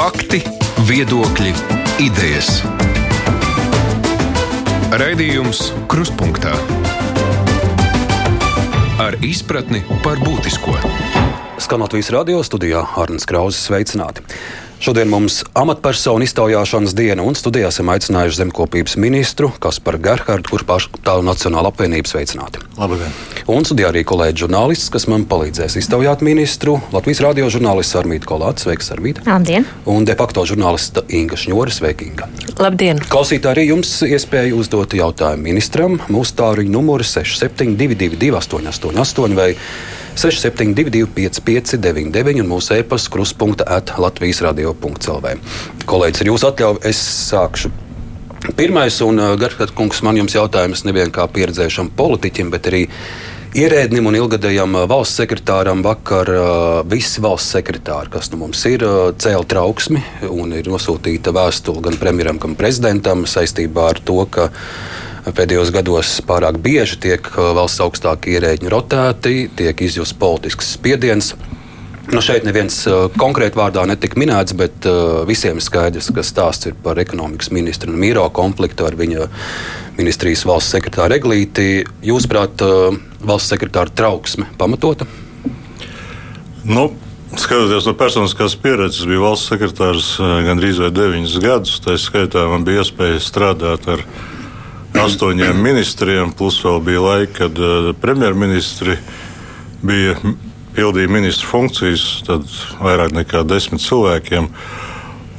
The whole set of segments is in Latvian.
Fakti, viedokļi, idejas. Raidījums Krustpunktā ar izpratni par būtisko. Skanot visu radio studijā, Arnēs Krausas sveicināti. Šodien mums amatpersonu iztaujāšanas diena, un studijā esam aicinājuši zemkopības ministru Kasparu Gerhardu, kurš pārstāv Nacionāla apvienību sveicināti. Labdien! Un studijā arī kolēģis žurnālists, kas man palīdzēs iztaujāt ministru, Latvijas radio žurnālists Armīti Kolāts, sveiks Armīti! Labdien! Un de facto žurnālista Inga Šņore, sveika Inga! Labdien! Klausīt arī jums iespēju uzdot jautājumu ministram. Mūsu tāruņa numurs 6722, 888 vai 6722, 559, un mūsu e-pasta kruspunkta at Latvijas radio.clv. Kolēģis, ar jūsu atļauju es sākšu. Pirmais, un uh, Garfēta kungs, man jums jautājums nevien kā pieredzējušam politiķim, bet arī ierēdnim un ilgadējam uh, valsts sekretāram vakar uh, visi valsts sekretāri, kas nu mums ir, cēla trauksmi un ir nosūtīta vēstule gan premjeram, gan prezidentam saistībā ar to, ka pēdējos gados pārāk bieži tiek valsts augstākie ierēģi rotēti, tiek izjusts politisks spiediens. Nu, šeit neviens uh, konkrēti vārdā netika minēts, bet uh, visiem ir skaidrs, ka stāsts ir par ekonomikas ministru un Mīro konfliktu ar viņa ministrijas valsts sekretāru Eglīti. Jūsuprāt, uh, valsts sekretāra trauksme pamatota? Nu, Skatoties no personiskās pieredzes, bija valsts sekretārs gandrīz vai deviņus gadus. Tā skaitā man bija iespēja strādāt ar astoņiem ministriem, plus vēl bija laika, kad premjerministri bija pildīja ministru funkcijas, tad vairāk nekā desmit cilvēkiem.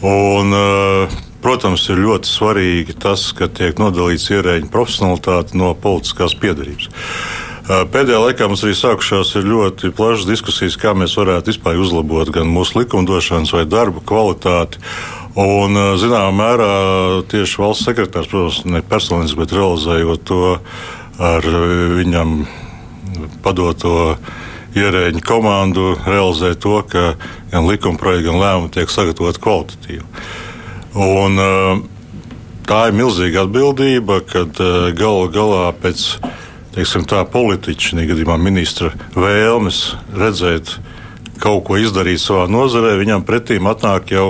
Un, eh, protams, ir ļoti svarīgi tas, ka tiek nodalīts ierēģiņa profesionalitāte no politiskās piedarības. Eh, pēdējā laikā mums arī sākušās ļoti plašas diskusijas, kā mēs varētu vispār uzlabot gan mūsu likumdošanas vai darba kvalitāti. Un, eh, zināmā mērā tieši valsts sekretārs, protams, ne personiski, bet realizējot to ar viņam padoto ierēģi komandu realizē to, ka gan likumprojekti, gan lēmumi tiek sagatavoti kvalitatīvi. Un, tā ir milzīga atbildība, kad galu galā pēc teiksim, tā politiķa, gadījumā ministra vēlmes redzēt kaut ko izdarīt savā nozarē, viņam pretīm atnāk jau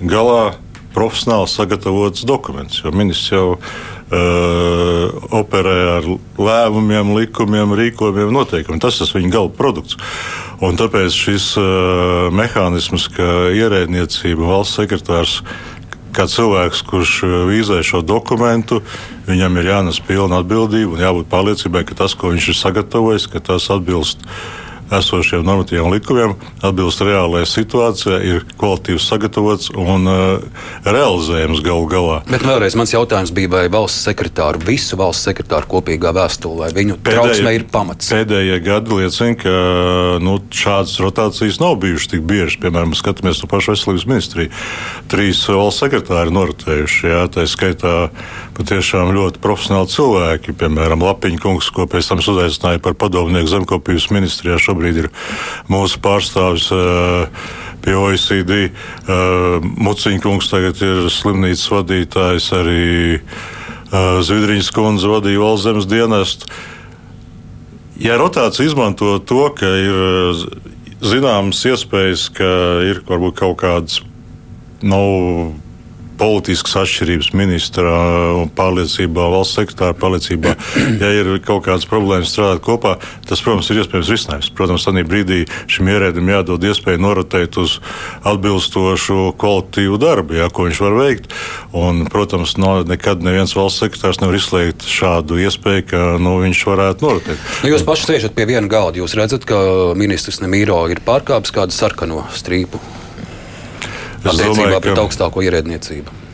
galā profesionāli sagatavots dokuments. Jo ministrs jau Uh, operē ar lēmumiem, likumiem, rīkojumiem, noteikumiem. Tas ir viņa gala produkts. Un tāpēc šis uh, mehānisms, ka ierēdniecība, valsts sekretārs, kā cilvēks, kurš vīzē šo dokumentu, viņam ir jānes pilna atbildība un jābūt pārliecībai, ka tas, ko viņš ir sagatavojis, tas atbilst esošiem normatīviem likumiem, atbilst reālajai situācijai, ir kvalitīvs sagatavots un uh, realizējams galu galā. Bet vēlreiz mans jautājums bija, vai valsts sekretāru, visu valsts sekretāru kopīgā vēstule, vai viņu trauksmē ir pamats? Pēdējie gadi liecina, ka nu, šādas rotācijas nav bijušas tik biežas. Piemēram, skatāmies no pašu veselības ministriju. Trīs valsts sekretāri norotējuši, jā, tā skaitā patiešām ļoti profesionāli cilvēki. Piemēram, Lapiņa kungs, ko pēc tam uzaicināja par padomnieku zemkopības ministrijā. Šobrīd šobrīd ir mūsu pārstāvis. Pie OECD uh, Muciņkungs tagad ir slimnīcas vadītājs, arī uh, Zvidriņas kundze vadīja valsts zemes dienestu. Ja rotācija izmanto to, ka ir zināmas iespējas, ka ir varbūt kaut kādas nav. Politiskas atšķirības ministra pārliecībā, valsts sekretāra pārliecībā. Ja ir kaut kādas problēmas strādāt kopā, tas, protams, ir iespējams risinājums. Protams, tādā brīdī šim ierēdim jādod iespēju norotēt uz atbilstošu kvalitīvu darbu, jā, ko viņš var veikt. Un, protams, no, nekad neviens valsts sekretārs nevar izslēgt šādu iespēju, ka nu, viņš varētu norotēt. Nu, jūs paši sēžat pie viena galda. Jūs redzat, ka ministrs Nemīro ir pārkāpis kādu sarkano strīpu attiecībā pret augstāko ierēdniecību?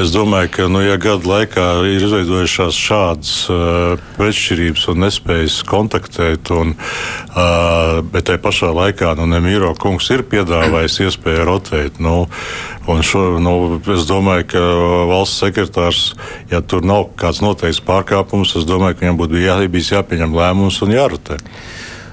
Es domāju, ka, nu, ja gadu laikā ir izveidojušās šādas uh, pretšķirības un nespējas kontaktēt, un, uh, bet tajā pašā laikā nu, Nemīro kungs ir piedāvājis iespēju rotēt. Nu, šo, nu, es domāju, ka valsts sekretārs, ja tur nav kāds noteikts pārkāpums, es domāju, ka viņam būtu jā, bijis jāpieņem lēmums un jārotē.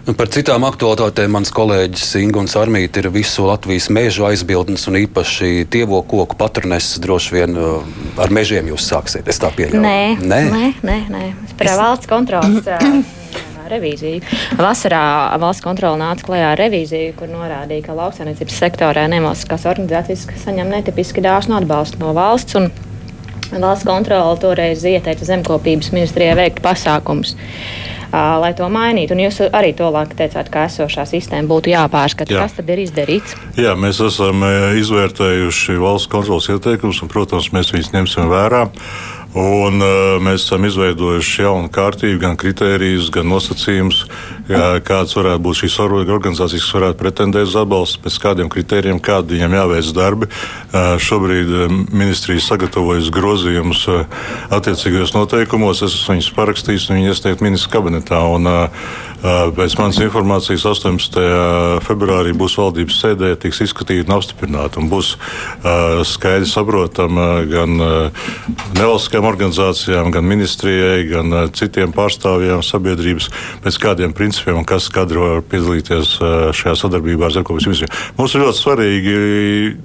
Un par citām aktualitātēm mans kolēģis Ingūns Armīts ir visu Latvijas mežu aizbildnis un īpaši tievo koku paturneses droši vien uh, ar mežiem jūs sāksiet. Es tā pieļauju. Nē, nē, nē. nē, nē. Es par valsts kontrolas. revīziju. Vasarā valsts kontrole nāca klajā ar revīziju, kur norādīja, ka lauksaimniecības sektorā nevalstiskās organizācijas saņem netipiski dāsnu atbalstu no valsts. Valsts kontrole toreiz ieteica zemkopības ministrijai veikt pasākumus lai to mainītu. Un jūs arī to laiku teicāt, ka esošā sistēma būtu jāpārskata. Jā. Kas tad ir izdarīts? Jā, mēs esam izvērtējuši valsts kontrolas ieteikumus, un, protams, mēs viņus ņemsim vērā. Un, uh, mēs esam izveidojuši jaunu kārtību, gan kritērijus, gan nosacījumus, kādas varētu būt šīs organizācijas, kas varētu pretendēt uz atbalstu, pēc kādiem kritērijiem, kādi viņam jāveic darbi. Uh, šobrīd ministrija sagatavojas grozījumus uh, attiecīgajos noteikumos. Es esmu viņus parakstījis un viņi iesniegt ministru kabinetā. Un, uh, Pēc manas informācijas 18. februārī būs valdības sēdē, tiks izskatīta un apstiprināta. Un būs skaidri saprotama gan nevalstiskajām organizācijām, gan ministrijai, gan citiem pārstāvjiem sabiedrības, pēc kādiem principiem un kas kadri var piedalīties šajā sadarbībā ar zemkopības ministriju. Mums ir ļoti svarīgi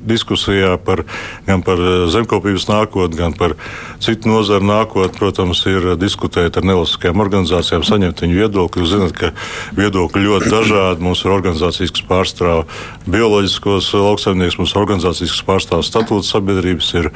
diskusijā par, gan par zemkopības nākotni, gan par citu nozaru nākotni. Protams, ir diskutēt ar nevalstiskajām organizācijām, saņemt viņu viedokli. Jūs zināt, ka viedokļi ļoti dažādi. Mums ir organizācijas, kas pārstāv bioloģiskos lauksaimniekus, mums ir organizācijas, kas pārstāv statūtu sabiedrības, ir,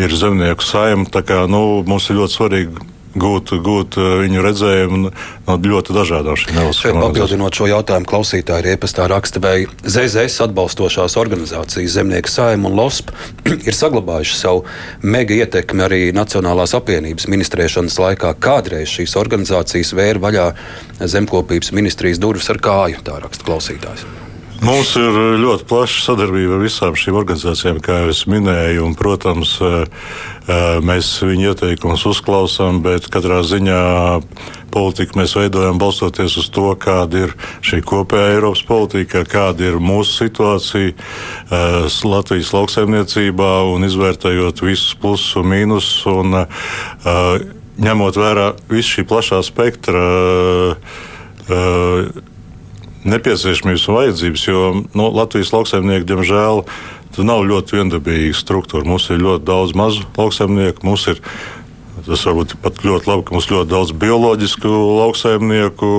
ir zemnieku saimta. Tā kā nu, mums ir ļoti svarīgi gūt, gūt eh, viņu redzējumu no ļoti dažādām šīm nevalstiskām organizācijām. Papildinot šo jautājumu, klausītāji ir iepastā raksta, vai ZZS atbalstošās organizācijas Zemnieku saima un LOSP ir saglabājuši savu mega ietekmi arī Nacionālās apvienības ministrēšanas laikā. Kādreiz šīs organizācijas vēra vaļā zemkopības ministrijas durvis ar kāju, tā raksta klausītājs. Mums ir ļoti plaša sadarbība ar visām šīm organizācijām, kā jau es minēju. Un, protams, eh, eh, mēs viņu ieteikumus uzklausām, bet katrā ziņā politiku mēs veidojam balstoties uz to, kāda ir šī kopējā Eiropas politika, kāda ir mūsu situācija eh, Latvijas lauksaimniecībā un izvērtējot visus plusus un mīnusus. Un, ņemot vērā visu šī plašā spektra nepieciešamības un vajadzības, jo nu, Latvijas lauksaimnieki, diemžēl, nav ļoti viendabīga struktūra. Mums ir ļoti daudz mazu lauksaimnieku, mums ir tas varbūt pat ļoti labi, ka mums ir ļoti daudz bioloģisku lauksaimnieku.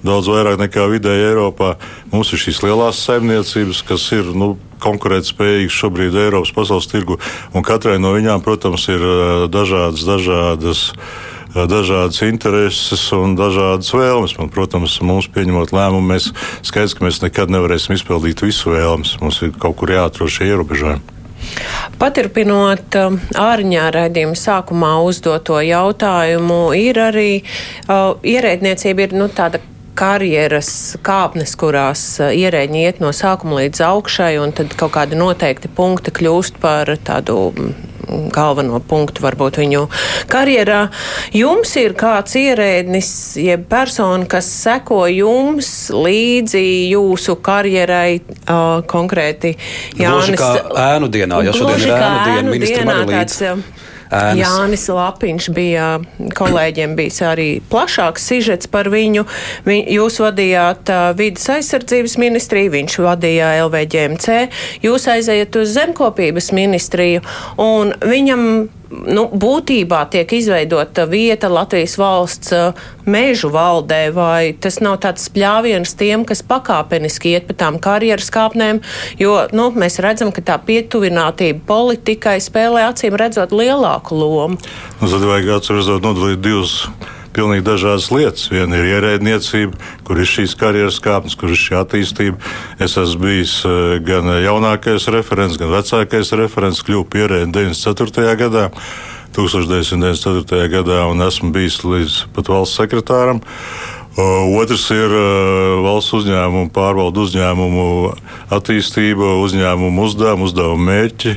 Daudz vairāk nekā vidēji Eiropā. Mums ir šīs lielās saimniecības, kas ir nu, konkurētspējīgas šobrīd Eiropas pasaules tirgu. Katrai no viņām, protams, ir dažādas, dažādas uh, dažādas intereses un dažādas vēlmes. Man, protams, mums pieņemot lēmumu, mēs skaidrs, ka mēs nekad nevarēsim izpildīt visu vēlmes. Mums ir kaut kur jāatrod šie ierobežojumi. Paturpinot ārņā raidījuma sākumā uzdoto jautājumu, ir arī uh, ierēdniecība ir nu, tāda karjeras kāpnes, kurās ierēģi iet no sākuma līdz augšai, un tad kaut kādi noteikti punkti kļūst par tādu galveno punktu varbūt viņu karjerā. Jums ir kāds ierēdnis, jeb persona, kas seko jums līdzi jūsu karjerai uh, konkrēti Jānis. Gluži kā ēnu dienā, ja šodien ir ēnu diena, ministram arī līdzi. Ēnas. Jānis Lapiņš bija kolēģiem bijis arī plašāks sižets par viņu. Vi, jūs vadījāt uh, vidas aizsardzības ministriju, viņš vadīja LVģMC, jūs aizējat uz zemkopības ministriju, un viņam nu, būtībā tiek izveidota vieta Latvijas valsts uh, mežu valdē, vai tas nav tāds spļāviens tiem, kas pakāpeniski iet pa tām karjeras kāpnēm, jo nu, mēs redzam, ka tā pietuvinātība politikai spēlē acīm redzot lielāku lomu. Nu, tad vajag atcerēties nodalīt divus pilnīgi dažādas lietas. Viena ir ierēdniecība, kur ir šīs karjeras kāpnes, kur ir šī attīstība. Es esmu bijis eh, gan jaunākais referents, gan vecākais referents, kļuvu pierēdnis 94. gadā. 1994. gadā un esmu bijis līdz pat valsts sekretāram. Uh, Otrs ir valsts uzņēmumu, pārvaldu uzņēmumu attīstība, uzņēmumu uzdevumi, uzdevumu mērķi.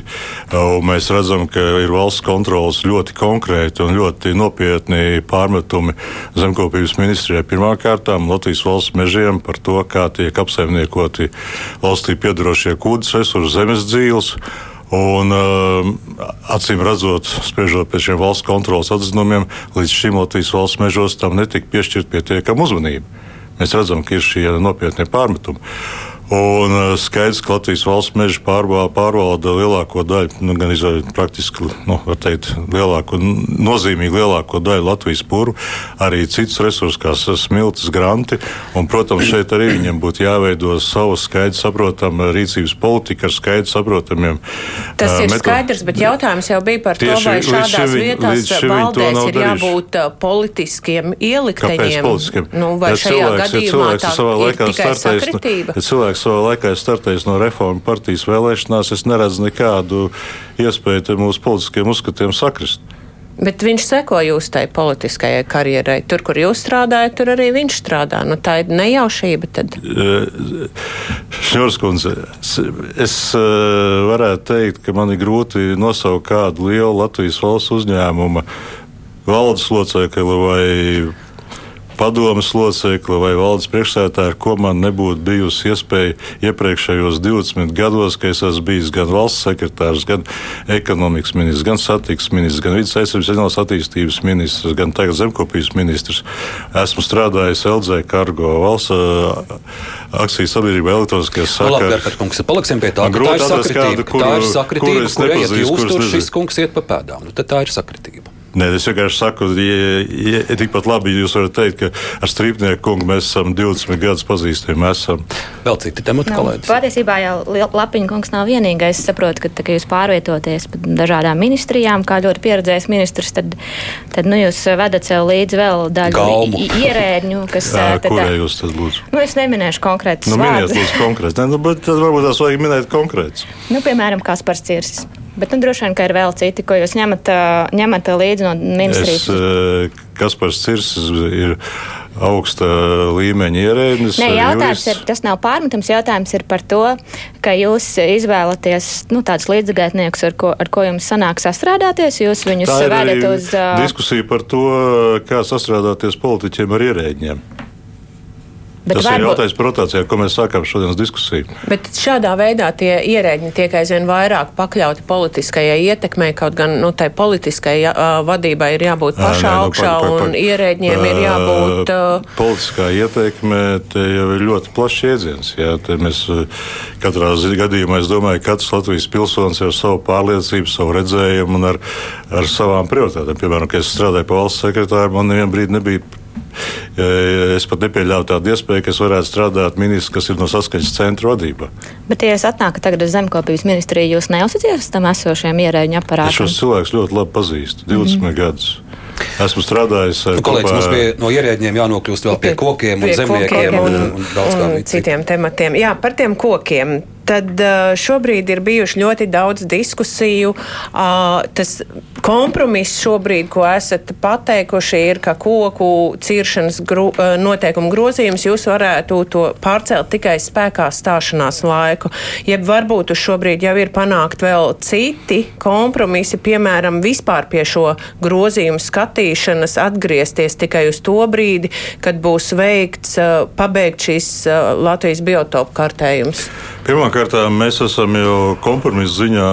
Mēs redzam, ka ir valsts kontrolas ļoti konkrēti un ļoti nopietni pārmetumi zemkopības ministrijai pirmkārt Latvijas valsts mežiem par to, kā tiek apsaimniekoti valstī piedarošie kūdas resursi, zemes dzīves. Un, uh, acīm redzot, spriežot pēc šiem valsts kontrolas atzinumiem, līdz šim Latvijas valsts mežos tam netika piešķirta pietiekama uzmanība. Mēs redzam, ka ir šie nopietnie pārmetumi. Un uh, skaidrs, ka Latvijas valsts meža pārvalda, lielāko daļu, nu, gan izvēl, praktiski nu, teikt, lielāko, nozīmīgi lielāko daļu Latvijas puru, arī citus resursus, kā smilts, granti. Un, protams, šeit arī viņiem būtu jāveido savu skaidru saprotamu rīcības politiku ar skaidru saprotamiem. Tas uh, ir meto... skaidrs, bet jautājums jau bija par Tieši, to, vai šādās šim, vietās valdēs ir jābūt uh, politiskiem ielikteņiem. Nu, vai ja šajā cilvēks, gadījumā ja tā ir tikai sakritība? Ja cilvēks savā laikā ir startējis no reformu partijas vēlēšanās, es neredzu nekādu iespēju mūsu politiskiem uzskatiem sakrist. Bet viņš seko jūsu tai politiskajai karjerai. Tur, kur jūs strādājat, tur arī viņš strādā. Nu, tā ir nejaušība. Tad. Šņūrs kundze, es varētu teikt, ka man ir grūti nosaukt kādu lielu Latvijas valsts uzņēmumu valdes locekli vai padomas locekli vai valdes priekšsēdētāji, ar ko man nebūtu bijusi iespēja iepriekšējos 20 gados, ka es esmu bijis gan valsts sekretārs, gan ekonomikas ministrs, gan satiksmes ministrs, gan vidas aizsardzības reģionālās attīstības ministrs, gan tagad zemkopības ministrs. Esmu strādājis LZ Cargo valsts akciju sabiedrība elektroniskajās nu, sakars. Paliksim pie tā, ka tā ir sakritība, kādu, kuru, tā ir sakritība, kur, kur iet jūs tur, šis kungs iet pa pēdām. Nu, tā ir sakritība. Nē, es vienkārši saku, ja, ja, ja tikpat labi jūs varat teikt, ka ar strīpnieku kungu mēs esam 20 gadus pazīstami. Mēs esam vēl citi temati nu, kolēģi. Patiesībā jau Lapiņa kungs nav vienīgais. Es saprotu, ka, tā, ka jūs pārvietoties pa dažādām ministrijām, kā ļoti pieredzējis ministrs, tad, tad nu, jūs vedat sev līdzi vēl daļu ierēģņu, kas. Jā, tad, kurai jūs tas būs? Nu, es neminēšu konkrētus. Nu, miniet, lūdzu, konkrēts. Ne, nu, bet tad varbūt tās vajag minēt konkrēts. Nu, piemēram, Kaspars Cirsis. Bet nu, droši vien, ka ir vēl citi, ko jūs ņemat, ņemat līdzi no ministrijas. Es, Kaspars Cirsis ir augsta līmeņa ierēdnis. Nē, jautājums ir, tas nav pārmetums, jautājums ir par to, ka jūs izvēlaties nu, tādus līdzgaitniekus, ar ko, ar ko jums sanāk sastrādāties. Jūs viņus vedat uz. Diskusija par to, kā sastrādāties politiķiem ar ierēģiem. Bet Tas varbūt... ir jautājums par rotāciju, ko mēs sākām šodienas diskusiju. Bet šādā veidā tie ierēģi tiek aizvien vairāk pakļauti politiskajai ietekmei, kaut gan nu, tai politiskajai uh, vadībai ir jābūt pašā Nē, nu, augšā par, par, par, un ierēģiem uh, ir jābūt. Uh, politiskā ietekme te jau ir ļoti plašs jēdziens. Jā, mēs katrā gadījumā, es domāju, katrs Latvijas pilsonis ar savu pārliecību, savu redzējumu un ar, ar savām prioritātēm. Piemēram, kad es strādāju pa valsts sekretāru, man nevienu brīdi nebija Es pat nepieļauju tādu iespēju, ka es varētu strādāt ministrs, kas ir no saskaņas centra vadībā. Bet, ja es atnāku tagad uz zemkopības ministriju, jūs neuzticieties tam esošiem ierēģu aparātam? Es šos cilvēkus ļoti labi pazīstu, 20 mm -hmm. gadus. Esmu strādājis ar nu, kolēģiem. Mums pie, no ierēģiem jānokļūst vēl pie, pie kokiem un zemniekiem un, un, un, un, un citiem tematiem. Jā, par tiem kokiem tad šobrīd ir bijuši ļoti daudz diskusiju. Tas kompromiss šobrīd, ko esat pateikuši, ir, ka koku ciršanas gro, noteikumu grozījums jūs varētu to pārcelt tikai spēkā stāšanās laiku. Jeb varbūt šobrīd jau ir panākt vēl citi kompromisi, piemēram, vispār pie šo grozījumu skatīšanas atgriezties tikai uz to brīdi, kad būs veikts pabeigt šīs Latvijas biotopu kartējums. Pirmkārt, mēs esam jau kompromisu ziņā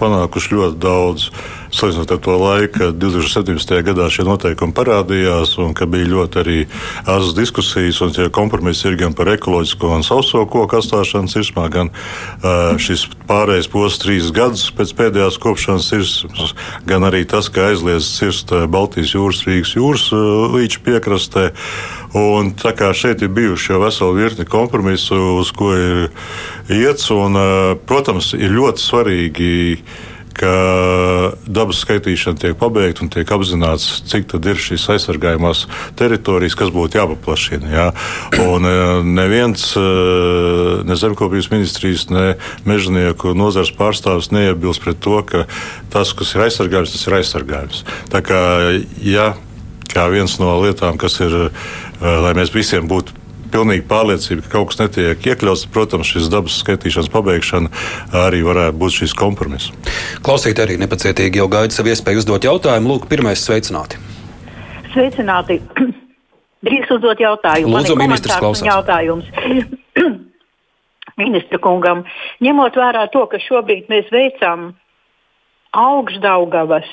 panākuši ļoti daudz. Salīdzinot ar to laiku, kad 2017. gadā šie noteikumi parādījās, un ka bija ļoti arī asas diskusijas, un tie kompromisi ir gan par ekoloģisko un sauso koku atstāšanu cirsmā, gan uh, šis pārējais posms trīs gadus pēc pēdējās kopšanas cirsmas, gan arī tas, ka aizliedz cirst Baltijas jūras, Rīgas jūras līča piekrastē. Un tā kā šeit ir bijuši jau veseli virkni kompromisu, uz ko ir iets, un, protams, ir ļoti svarīgi ka dabas skaitīšana tiek pabeigta un tiek apzināts, cik tad ir šīs aizsargājumās teritorijas, kas būtu jāpaplašina. Jā. Un e, neviens, e, ne zemkopības ministrijas, ne mežnieku nozars pārstāvis neiebilst pret to, ka tas, kas ir aizsargājums, tas ir aizsargājums. Tā kā, ja, kā viens no lietām, kas ir, e, lai mēs visiem būtu pilnīga pārliecība, ka kaut kas netiek iekļauts. Protams, šis dabas skaitīšanas pabeigšana arī varētu būt šis kompromiss. Klausīt arī nepacietīgi jau gaida savu iespēju uzdot jautājumu. Lūk, pirmais sveicināti. Sveicināti. Drīkst uzdot jautājumu. Lūdzu, ministrs klausās. Jautājums. Ministra kungam, ņemot vērā to, ka šobrīd mēs veicam augšdaugavas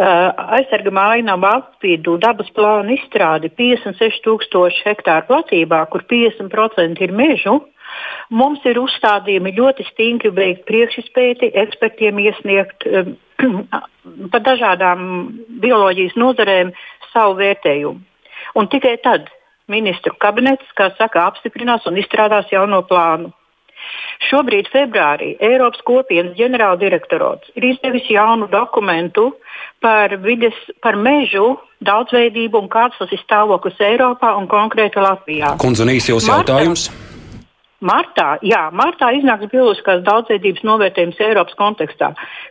Uh, aizsargama ainava apvidu dabas plānu izstrādi 56,000 hektāru platībā, kur 50% ir mežu. Mums ir uzstādījumi ļoti stingri veikt priekšspēti, ekspertiem iesniegt um, par dažādām bioloģijas nozarēm savu vērtējumu. Un tikai tad ministru kabinets, kā saka, apstiprinās un izstrādās jauno plānu. Šobrīd, februārī, Eiropas kopienas ģenerāldirektorāts ir izdevis jaunu dokumentu par, vides, par mežu daudzveidību un kāds tas ir stāvoklis Eiropā un konkrēti Latvijā. Kundze, īsi jūsu jautājums. Martā, jā, martā iznāks bioloģiskās daudzveidības novērtējums Eiropas kontekstā.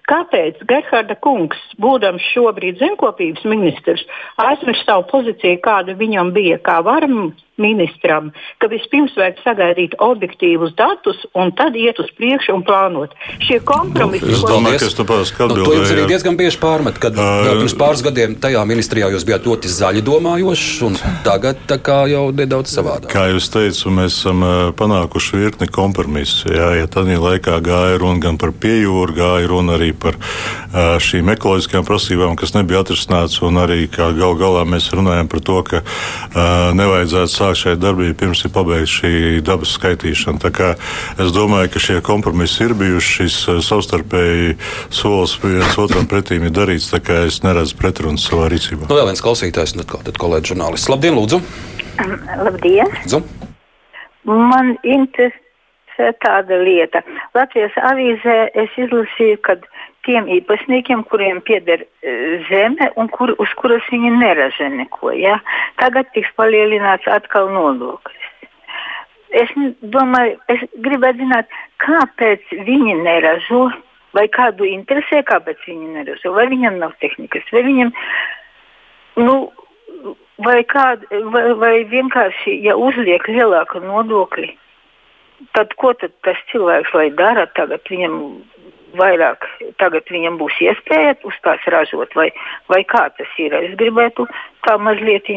Kāpēc Gerharda kungs, būdams šobrīd zemkopības ministrs, aizmirst savu pozīciju, kāda viņam bija kā varam ministram, ka vispirms vajag sagaidīt objektīvus datus un tad iet uz priekšu un plānot. Šie kompromisi, nu, es domāju, ka tas tāpēc, ka nu, to jums arī diezgan bieži pārmet, kad uh, pirms pāris gadiem tajā ministrijā jūs bijāt ļoti zaļi domājošs un tagad tā kā jau nedaudz savādāk. Kā jūs teicu, mēs esam panākuši virkni kompromisu. Jā, ja tādā laikā gāja runa gan par piejūru, gāja runa arī par uh, šīm ekoloģiskajām prasībām, kas nebija atrisināts, un arī gal galā mēs runājam par to, ka uh, nevajadzētu sākt sāk šai darbībai, pirms ir pabeigta šī dabas skaitīšana. Es domāju, ka šie kompromisi ir bijuši. Šis eh, savstarpēji solis viens otram pretīm ir darīts. Es neredzu pretrunas savā rīcībā. Nu, vēl viens klausītājs, un atkal kolēģis žurnālists. Labdien, lūdzu! Labdien! Lūdzu. Man interesē tāda lieta. Latvijas avīzē es izlasīju, ka tiem īpašniekiem, kuriem pieder e, zeme un kur, uz kuras viņi neraža neko. Ja? Tagad tiks palielināts atkal nodoklis. Es domāju, es gribētu zināt, kāpēc viņi neražo, vai kādu interesē, kāpēc viņi neražo, vai viņam nav tehnikas, vai viņam, nu, vai, kād, vai, vai vienkārši, ja uzliek lielāku nodokli, tad ko tad tas cilvēks lai dara tagad? Viņam vairāk tagad viņam būs iespēja uz tās ražot, vai, vai kā tas ir. Es gribētu tā mazliet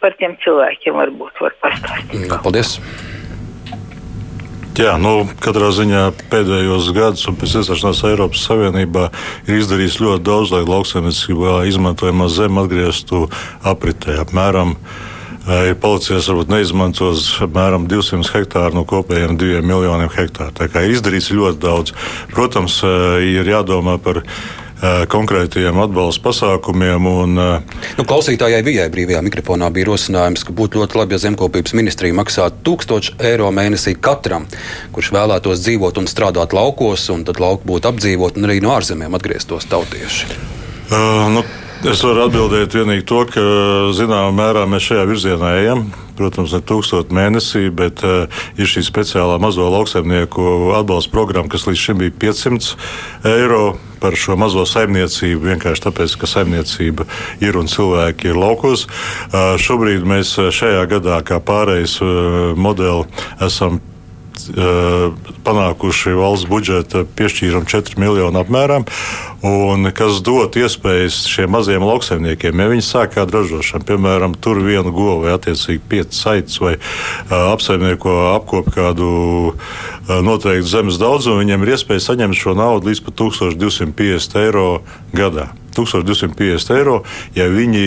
par tiem cilvēkiem varbūt var pastāstīt. Jā, paldies! Jā, nu, katrā ziņā pēdējos gados, un pēc iestāšanās Eiropas Savienībā, ir izdarījis ļoti daudz, lai lauksaimniecībā izmantojamā zeme atgrieztu apritē. Apmēram ir palicies varbūt neizmantots apmēram 200 hektāru no kopējiem 2 miljoniem hektāru. Tā kā ir izdarīts ļoti daudz. Protams, ir jādomā par konkrētiem atbalsta pasākumiem. Un, nu, klausītājai Vijai brīvajā mikrofonā bija rosinājums, ka būtu ļoti labi, ja zemkopības ministrija maksātu 1000 eiro mēnesī katram, kurš vēlētos dzīvot un strādāt laukos, un tad lauki būtu apdzīvot un arī no ārzemēm atgrieztos tautieši. Uh, nu, Es varu atbildēt tikai to, ka zināmā mērā mēs šajā virzienā ejam. Protams, ne tūkstoši mēnesī, bet uh, ir šī speciālā mazo lauksaimnieku atbalsta programma, kas līdz šim bija 500 eiro par šo mazo saimniecību. Vienkārši tāpēc, ka saimniecība ir un cilvēki ir laukos. Uh, šobrīd mēs šajā gadā, kā pārējais uh, modeli, esam panākuši valsts budžeta piešķīrumu 4 miljonu apmērā, un kas dod iespējas šiem maziem lauksaimniekiem, ja viņi sāk kādu ražošanu, piemēram, tur vienu govu vai attiecīgi piecas saites vai uh, apsaimnieko apkop kādu uh, noteiktu zemes daudzumu, viņiem ir iespēja saņemt šo naudu līdz pat 1250 eiro gadā. 1250 eiro, ja viņi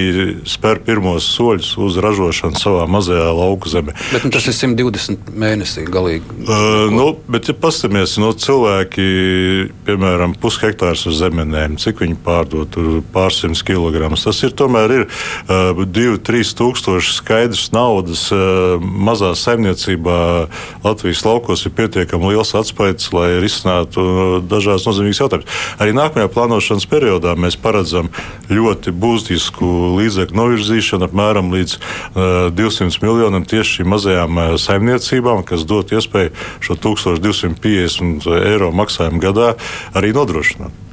spēr pirmos soļus uz ražošanu savā mazajā lauku zemē. Bet nu, tas ir 120 mēnesī galīgi. Uh, nu, bet, ja paskatāmies, no cilvēki, piemēram, pushektārs ar zemenēm, cik viņi pārdod pārsimt kilogramus, tas ir tomēr ir uh, 2-3 tūkstoši skaidrs naudas uh, mazā saimniecībā Latvijas laukos ir pietiekami liels atspējas, lai risinātu dažādas nozīmīgas jautājumas. Arī nākamajā plānošanas periodā mēs paredzam paredzam ļoti būtisku līdzekļu novirzīšanu apmēram līdz uh, 200 miljoniem tieši šīm mazajām uh, saimniecībām, kas dot iespēju šo 1250 eiro maksājumu gadā arī nodrošināt.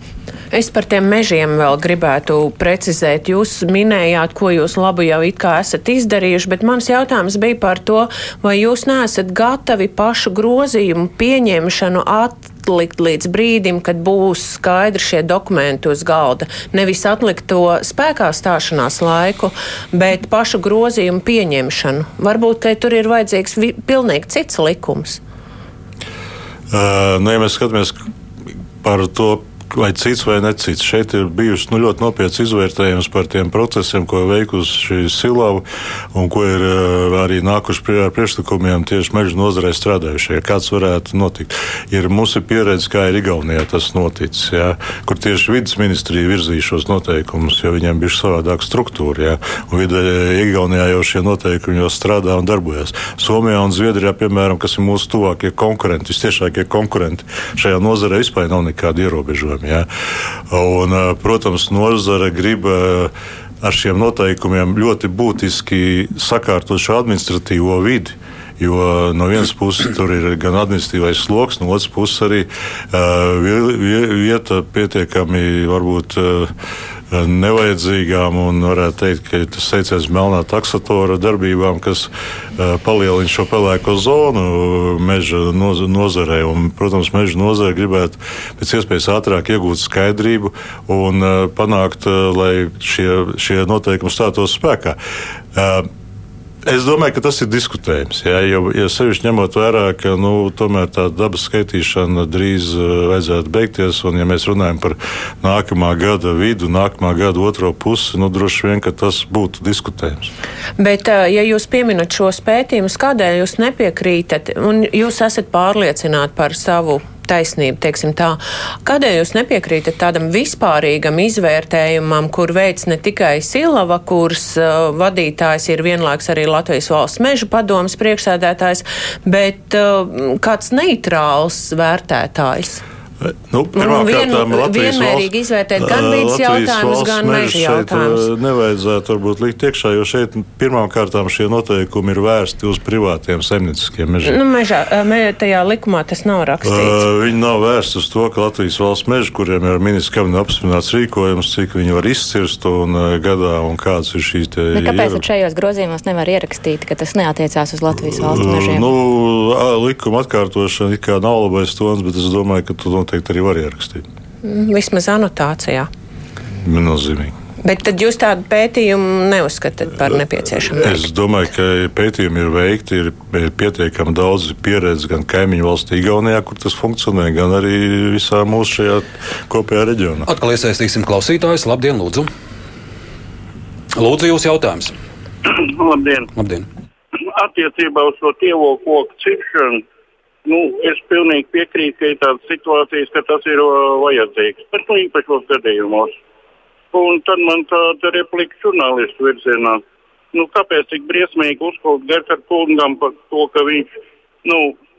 Es par tiem mežiem vēl gribētu precizēt. Jūs minējāt, ko jūs labu jau it kā esat izdarījuši, bet mans jautājums bija par to, vai jūs neesat gatavi pašu grozījumu pieņemšanu attīstīt atlikt līdz brīdim, kad būs skaidri šie dokumenti uz galda. Nevis atlikt to spēkā stāšanās laiku, bet pašu grozījumu pieņemšanu. Varbūt tur ir vajadzīgs pilnīgi cits likums. Uh, nu, ja mēs skatāmies par to vai cits vai necits. Šeit ir bijusi nu, ļoti nopietns izvērtējums par tiem procesiem, ko veikusi Silava un ko ir uh, arī nākuši ar priekšlikumiem tieši meža nozarē strādājušie. Kāds varētu notikt? Ir mūsu pieredze, kā ir Igaunijā tas noticis, jā, kur tieši vidas ministrija virzīja šos noteikumus, jo viņiem bija savādāka struktūra. Jā, un vidē Igaunijā jau šie noteikumi jau strādā un darbojas. Somijā un Zviedrijā, piemēram, kas ir mūsu tuvākie konkurenti, visciešākie konkurenti šajā nozarē vispār nav nekāda ierobežojuma. Ja? Un, protams, nozare grib ar šiem noteikumiem ļoti būtiski sakārtot šo administratīvo vidi. Jo no vienas puses tur ir gan administratīvais sloks, no otras puses arī uh, vieta pietiekami varbūt. Uh, nevajadzīgām un varētu teikt, ka tas saistīts melnā taksatora darbībām, kas uh, palielina šo pelēko zonu meža noz nozarē. Un, protams, meža nozare gribētu pēc iespējas ātrāk iegūt skaidrību un uh, panākt, lai šie, šie noteikumi stātos spēkā. Es domāju, ka tas ir diskutējums. Jā, jo, ja sevišķi ņemot vērā, ka nu, tā dabas skaitīšana drīz uh, vajadzētu beigties, un ja mēs runājam par nākamā gada vidu, nākamā gada otro pusi, nu, droši vien tas būtu diskutējums. Bet, uh, ja jūs pieminat šos pētījumus, kādēļ jūs nepiekrītat, un jūs esat pārliecināti par savu taisnība, teiksim tā. Kādēļ jūs nepiekrītat tādam vispārīgam izvērtējumam, kur veids ne tikai Silava, kuras uh, vadītājs ir vienlaiks arī Latvijas valsts meža padomas priekšsēdētājs, bet uh, kāds neitrāls vērtētājs? Nu, Pirmkārt, vienmērīgi izvērtēt gan vidas jautājumus, gan meža jautājumus. Nevajadzētu varbūt likt iekšā, jo šeit pirmkārt šie noteikumi ir vērsti uz privātiem saimnieciskiem mežiem. Nu, mežā, me, tajā likumā tas nav rakstīts. Uh, viņi nav vērsti uz to, ka Latvijas valsts meži, kuriem ir ministrs kabineta apstiprināts rīkojums, cik viņi var izcirst un uh, gadā un kāds ir šīs. Bet kāpēc iera... šajos grozījumos nevar ierakstīt, ka tas neatiecās uz Latvijas valsts mežiem? Uh, nu, likuma atkārtošana it kā nav labais tons, bet es domāju, ka tu noteikti arī var ierakstīt. Mm, vismaz anotācijā. Nozīmīgi. Bet tad jūs tādu pētījumu neuzskatāt par nepieciešamu? Es domāju, ka pētījumi ir veikti, ir pietiekami daudz pieredzes gan kaimiņu valstī, Igaunijā, kur tas funkcionē, gan arī visā mūsu šajā kopējā reģionā. Atkal iesaistīsim klausītājus. Labdien, lūdzu! Lūdzu, jūs jautājums! Labdien! Labdien. Attiecībā uz to tievo koku ciršanu Nu, es pilnīgi piekrītu, ka ir tādas situācijas, ka tas ir uh, vajadzīgs, bet nu, īpašos gadījumos. Un tad man tāda replika žurnālistu virzienā. Nu, kāpēc tik briesmīgi uzkalt Gerhard kungam par to, ka viņš nu,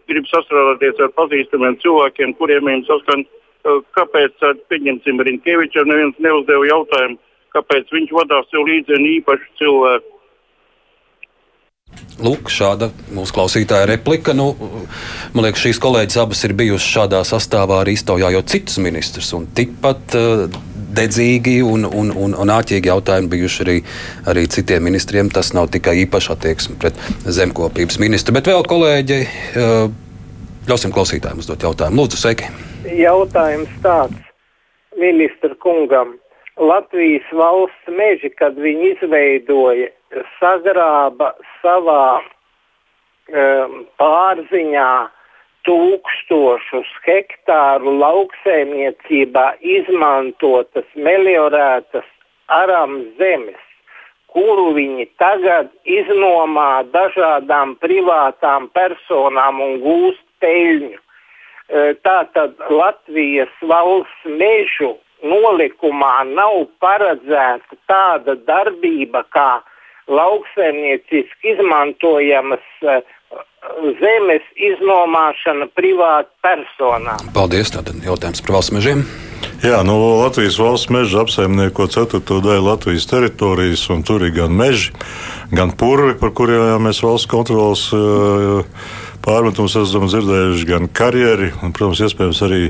grib sastrādāties ar pazīstamiem cilvēkiem, kuriem viņam saskan, uh, kāpēc, pieņemsim, Rinkevičam neviens neuzdeva jautājumu, kāpēc viņš vadās sev līdzi īpašu cilvēku Lūk, šāda mūsu klausītāja replika. Nu, man liekas, šīs kolēģis abas ir bijušas šādā sastāvā arī iztaujājot citus ministrus. Tikpat uh, dedzīgi un, un, un, un āķīgi jautājumi bijuši arī, arī citiem ministriem. Tas nav tikai īpaši attieksme pret zemkopības ministru. Bet vēl kolēģi, uh, ļausim klausītājiem uzdot jautājumu. Lūdzu, sveiki! Jautājums tāds ministra kungam. Latvijas valsts meži, kad viņi izveidoja sagrāba savā um, pārziņā tūkstošus hektāru lauksēmniecībā izmantotas meliorētas aram zemes, kuru viņi tagad iznomā dažādām privātām personām un gūst peļņu. E, tātad Latvijas valsts mežu nolikumā nav paredzēta tāda darbība, kā lauksaimnieciski izmantojamas uh, zemes iznomāšana privātu personām. Paldies. Tātad jautājums par valsts mežiem. Jā, nu, Latvijas valsts meža apsaimnieko ceturto daļu Latvijas teritorijas, un tur ir gan meži, gan purvi, par kuriem mēs valsts kontrolas. Uh, pārmetumus esam dzirdējuši gan karjeri, un, protams, iespējams arī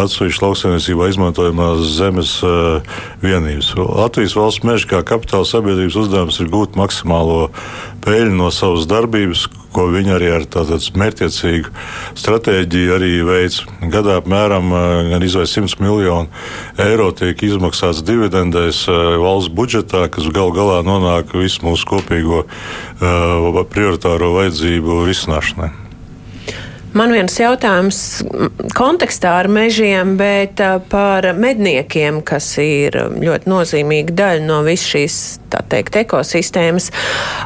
atsevišķi lauksaimniecībā izmantojamās zemes uh, vienības. Latvijas valsts meža kā kapitāla sabiedrības uzdevums ir gūt maksimālo peļņu no savas darbības, ko viņi arī ar tādu mērķiecīgu stratēģiju arī veids. Gadā apmēram gan izvēs 100 miljonu eiro tiek izmaksāts dividendēs valsts budžetā, kas gal galā nonāk visu mūsu kopīgo uh, prioritāro vajadzību risināšanai. Man viens jautājums kontekstā ar mežiem, bet par medniekiem, kas ir ļoti nozīmīga daļa no visas šīs, teikt, ekosistēmas.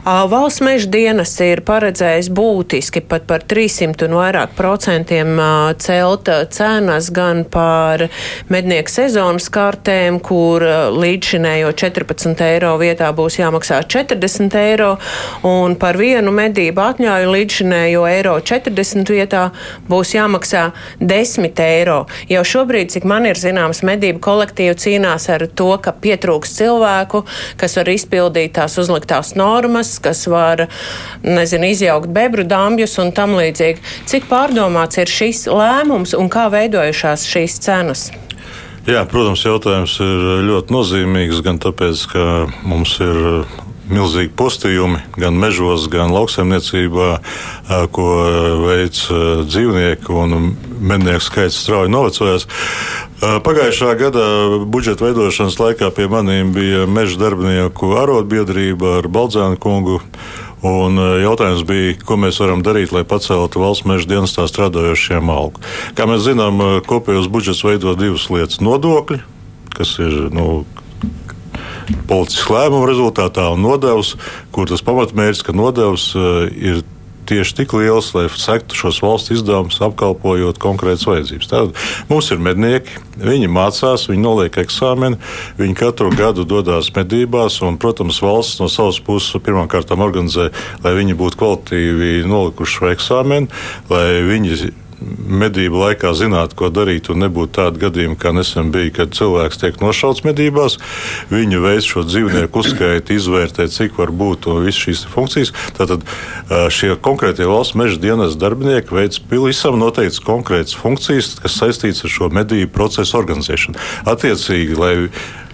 Valsts meža dienas ir paredzējis būtiski pat par 300 un vairāk procentiem celt cenas gan par mednieku sezonas kartēm, kur līdzšinējo 14 eiro vietā būs jāmaksā 40 eiro, un par vienu medību atļauju līdzšinējo eiro 40 vietā būs jāmaksā 10 eiro. Jau šobrīd, cik man ir zināms, medību kolektīvi cīnās ar to, ka pietrūks cilvēku, kas var izpildīt tās uzliktās normas, kas var, nezinu, izjaukt bebru dambjus un tam līdzīgi. Cik pārdomāts ir šis lēmums un kā veidojušās šīs cenas? Jā, protams, jautājums ir ļoti nozīmīgs gan tāpēc, ka mums ir milzīgi postījumi gan mežos, gan lauksaimniecībā, ko veic dzīvnieki un mednieku skaits strauji novecojās. Pagājušā gada budžeta veidošanas laikā pie maniem bija meža darbinieku arotbiedrība ar Baldzēnu kungu. Un jautājums bija, ko mēs varam darīt, lai paceltu valsts meža dienestā strādājošiem algu. Kā mēs zinām, kopējos budžets veido divas lietas - nodokļi, kas ir nu, politisku lēmumu rezultātā un nodevs, kur tas pamatmērķis, ka nodevs uh, ir tieši tik liels, lai sektu šos valsts izdevumus, apkalpojot konkrētas vajadzības. Tad mums ir mednieki, viņi mācās, viņi noliek eksāmenu, viņi katru gadu dodas medībās, un, protams, valsts no savas puses pirmkārt organizē, lai viņi būtu kvalitīvi nolikuši šo eksāmenu, lai viņi medību laikā zināt, ko darīt, un nebūtu tādu gadījumu, kā nesen bija, kad cilvēks tiek nošauts medībās. Viņu veids šo dzīvnieku uzskaiti, izvērtēt, cik var būt un visas šīs funkcijas. Tātad šie konkrētie valsts meža dienas darbinieki veids pavisam noteikts konkrētas funkcijas, kas saistītas ar šo medību procesu organizēšanu. Attiecīgi, lai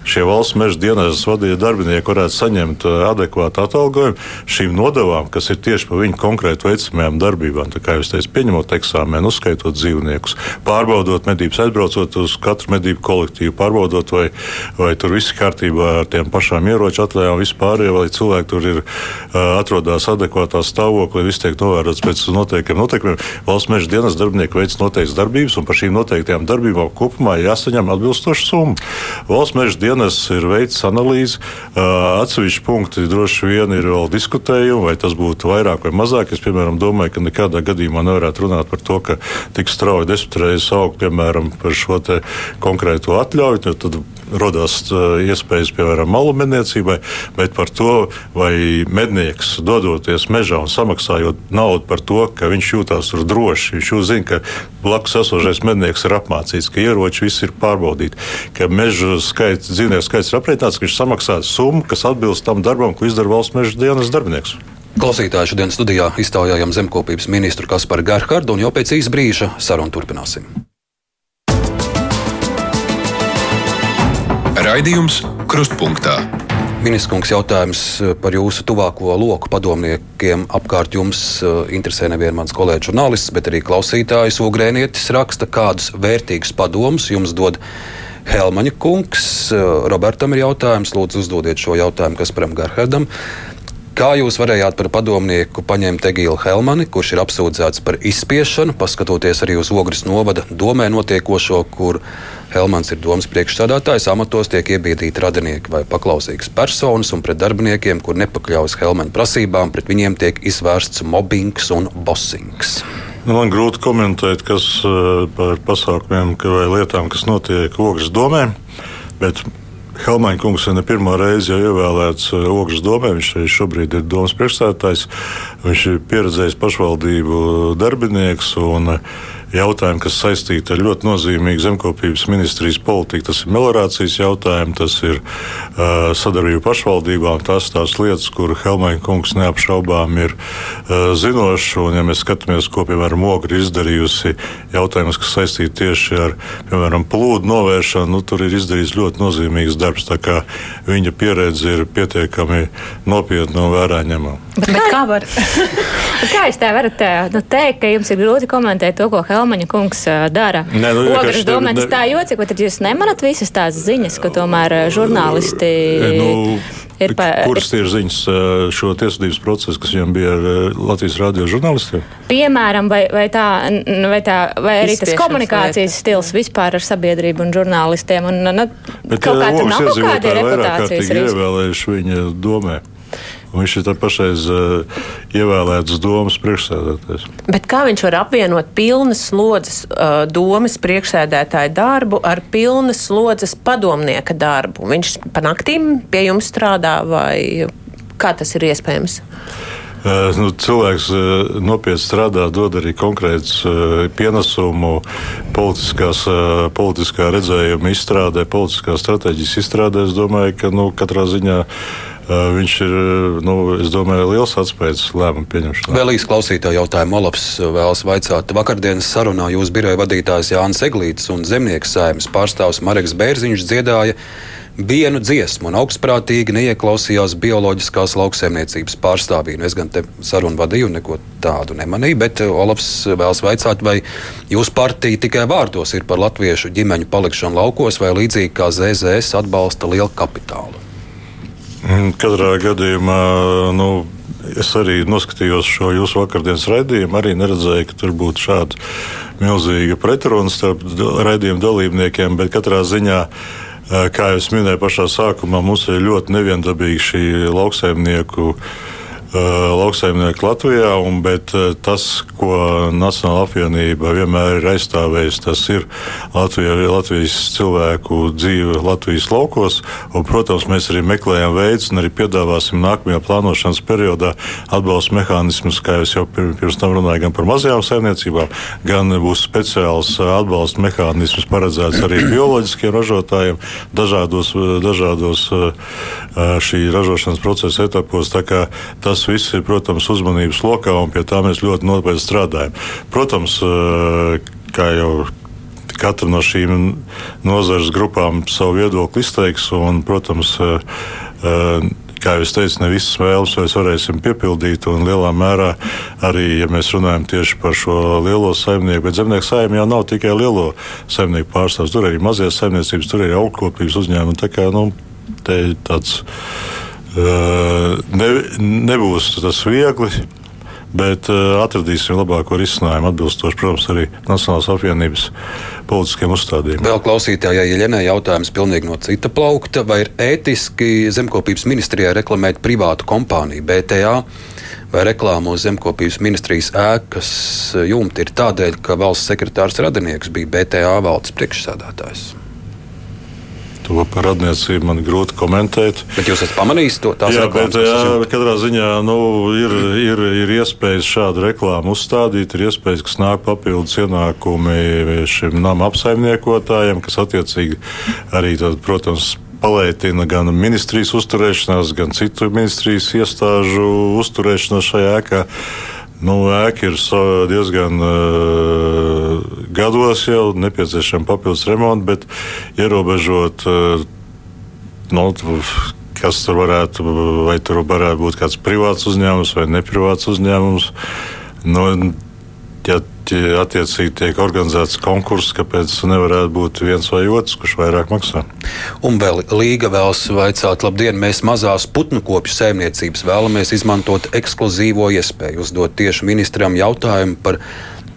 šie valsts meža dienas vadīja darbinieki varētu saņemt uh, adekvātu atalgojumu šīm nodevām, kas ir tieši par viņu konkrēti veicamajām darbībām. Tā kā jūs teicat, pieņemot eksāmenu, uzskaitot dzīvniekus, pārbaudot medības, aizbraucot uz katru medību kolektīvu, pārbaudot, vai, vai tur viss kārtībā ar tiem pašām ieroču atļaujām, vispār, vai cilvēki tur ir uh, atrodas adekvātā stāvoklī, viss tiek novērots pēc noteiktiem noteikumiem. Valsts meža dienas darbinieki veic noteiktas darbības, un par šīm noteiktajām darbībām kopumā jāsaņem atbilstoša summa. Valsts meža dienas dienas ir veids analīzi. Atsevišķi punkti droši vien ir vēl diskutējumi, vai tas būtu vairāk vai mazāk. Es, piemēram, domāju, ka nekādā gadījumā nevarētu runāt par to, ka tik strauji desmit reizes aug, piemēram, par šo konkrēto atļauju. Tad radās iespējas, piemēram, malu medniecībai, bet par to, vai mednieks dodoties mežā un samaksājot naudu par to, ka viņš jūtas tur droši. Viņš zina, ka blakus esošais mednieks ir apmācīts, ka ieroči viss ir pārbaudīti, ka meža skaits, dzīvnieku skaits ir aprēķināts, ka viņš samaksā summu, kas atbilst tam darbam, ko izdara valsts meža dienas darbinieks. Klausītāji šodien studijā iztaujājam zemkopības ministru Kasparu Gerhardu, un jau pēc īsa brīža sarunu turpināsim. Raidījums Krustpunktā. Ministrs jautājums eh, par jūsu tuvāko loku padomniekiem apkārt jums eh, interesē nevien mans kolēģis žurnālists, bet arī klausītājs Ugrēnietis raksta, kādus vērtīgus padomus jums dod Helmaņa kungs. Eh, Robertam ir jautājums, lūdzu uzdodiet šo jautājumu Kasparam Garhardam. Kā jūs varējāt par padomnieku paņemt Egilu Helmani, kurš ir apsūdzēts par izspiešanu, paskatoties arī uz Ogres novada domē notiekošo, kur Helmans ir domas priekšstādātājs, amatos tiek iebiedīti radinieki vai paklausīgas personas, un pret darbiniekiem, kur nepakļaujas Helmana prasībām, pret viņiem tiek izvērsts mobbings un bossings. Nu, man grūti komentēt, kas eh, par pasākumiem vai lietām, kas notiek Ogres domē. Bet Helmaņa kungs ne pirmā reize jau ievēlēts uh, Ogres domē. Viņš šobrīd ir domas priekšstādātājs. Viņš ir pieredzējis pašvaldību darbinieks. Un, uh, jautājumi, kas saistīti ar ļoti nozīmīgu zemkopības ministrijas politiku. Tas ir melorācijas jautājumi, tas ir uh, sadarbība pašvaldībām. Tas tās lietas, kur Helmēna kungs neapšaubām ir uh, zinošs. Un, ja mēs skatāmies, ko piemēram Ogri izdarījusi, jautājumus, kas saistīti tieši ar piemēram, plūdu novēršanu, nu, tur ir izdarīts ļoti nozīmīgs darbs. Viņa pieredze ir pietiekami nopietna un vērā ņemama. Bet kā var, Kā jūs tā varat nu, teikt, ka jums ir grūti komentēt to, ko Helmaņa kungs dara? Nē, nu, Ogres domāts tā jocīgi, vai tad jūs nemanat visas tās ziņas, ka tomēr žurnālisti nu, ir pa, kuras ir ziņas šo tiesvedības procesu, kas viņam bija ar Latvijas radio žurnālistiem? Piemēram, vai, vai, tā, vai, tā, vai arī tas komunikācijas lieta. stils vispār ar sabiedrību un žurnālistiem. Un, nu, Bet kaut kā tur nav kaut kādi reputācijas riski. Ievēlējuši viņa domē. Viņš ir pašreiz uh, ievēlēts domas priekšsēdētājs. Bet kā viņš var apvienot pilnas slodzes uh, domas priekšsēdētāja darbu ar pilnas slodzes padomnieka darbu? Viņš pa naktīm pie jums strādā vai kā tas ir iespējams? Uh, nu, cilvēks uh, nopietni strādā, dod arī konkrēts uh, pienesumu politiskā redzējuma izstrādē, politiskā stratēģijas izstrādē. Es domāju, ka nu, katrā ziņā viņš ir, nu, es domāju, liels atspējas lēmumu pieņemšanā. Vēl īsi klausītāju jautājumu Olafs vēlas vaicāt. Vakardienas sarunā jūs biroja vadītājs Jānis Eglīts un zemnieks saimnes pārstāvs Mareks Bērziņš dziedāja vienu dziesmu un augstprātīgi neieklausījās bioloģiskās lauksaimniecības pārstāvī. Nu, es gan te sarunu vadīju, neko tādu nemanīju, bet Olafs vēlas vaicāt, vai jūsu partija tikai vārdos ir par latviešu ģimeņu palikšanu laukos vai līdzīgi kā ZZS atbalsta lielu kapitālu. Mm, katrā gadījumā nu, es arī noskatījos šo jūsu vakardienas raidījumu. Arī neredzēju, ka tur būtu šāda milzīga pretruna starp raidījumu dalībniekiem, bet katrā ziņā. Eh, kā jau minēju pašā sākumā, mums ir ļoti neviendabīga šī lauksaimnieku uh, Uh, lauksaimnieki Latvijā, un, bet uh, tas, ko Nacionāla apvienība vienmēr ir aizstāvējusi, tas ir Latvija, Latvijas cilvēku dzīve Latvijas laukos. Un, protams, mēs arī meklējam veidus un arī piedāvāsim nākamajā plānošanas periodā atbalsta mehānismus, kā jau pirms tam runāju, gan par mazajām saimniecībām, gan būs speciāls atbalsta mehānisms paredzēts arī bioloģiskiem ražotājiem dažādos, dažādos šī ražošanas procesa etapos. Tas tas viss ir, protams, uzmanības lokā, un pie tā mēs ļoti nopietni strādājam. Protams, eh, kā jau katra no šīm nozares grupām savu viedokli izteiks, un, protams, eh, eh, kā jau es teicu, ne visas vēlmes mēs varēsim piepildīt. Un lielā mērā arī, ja mēs runājam tieši par šo lielo saimnieku, bet zemnieku saimnieku jau nav tikai lielo saimnieku pārstāvs. Tur arī mazie saimniecības, tur arī augkopības uzņēmumi. Tā kā nu, te ir tāds ne, nebūs tas viegli. Bet atradīsim labāko risinājumu, atbilstoši, protams, arī Nacionālās apvienības politiskiem uzstādījumiem. Vēl klausītājai Jeļenai jautājums pilnīgi no cita plaukta. Vai ir ētiski zemkopības ministrijai reklamēt privātu kompāniju BTA vai reklāmu uz zemkopības ministrijas ēkas jumta ir tādēļ, ka valsts sekretārs radinieks bija BTA valdes priekšsādātājs? To par radniecību man grūti komentēt. Bet jūs esat pamanījis to? Jā, bet jā, katrā ziņā nu, ir, ir, ir iespējas šādu reklāmu uzstādīt, ir iespējas, kas nāk papildus ienākumi šim nama apsaimniekotājiem, kas attiecīgi arī, tad, protams, palētina gan ministrijas uzturēšanās, gan citu ministrijas iestāžu uzturēšanos šajā ēkā. Nu, ēka ir diezgan uh, gados jau nepieciešama papildus remonta, bet ierobežot, uh, nu, kas tur varētu, vai tur varētu būt kāds privāts uzņēmums vai neprivāts uzņēmums. Nu, ja attiecīgi tiek organizēts konkurss, kāpēc nevarētu būt viens vai otrs, kurš vairāk maksā. Un vēl Līga vēlas vaicāt, labdien, mēs mazās putnu kopju saimniecības vēlamies izmantot ekskluzīvo iespēju uzdot tieši ministram jautājumu par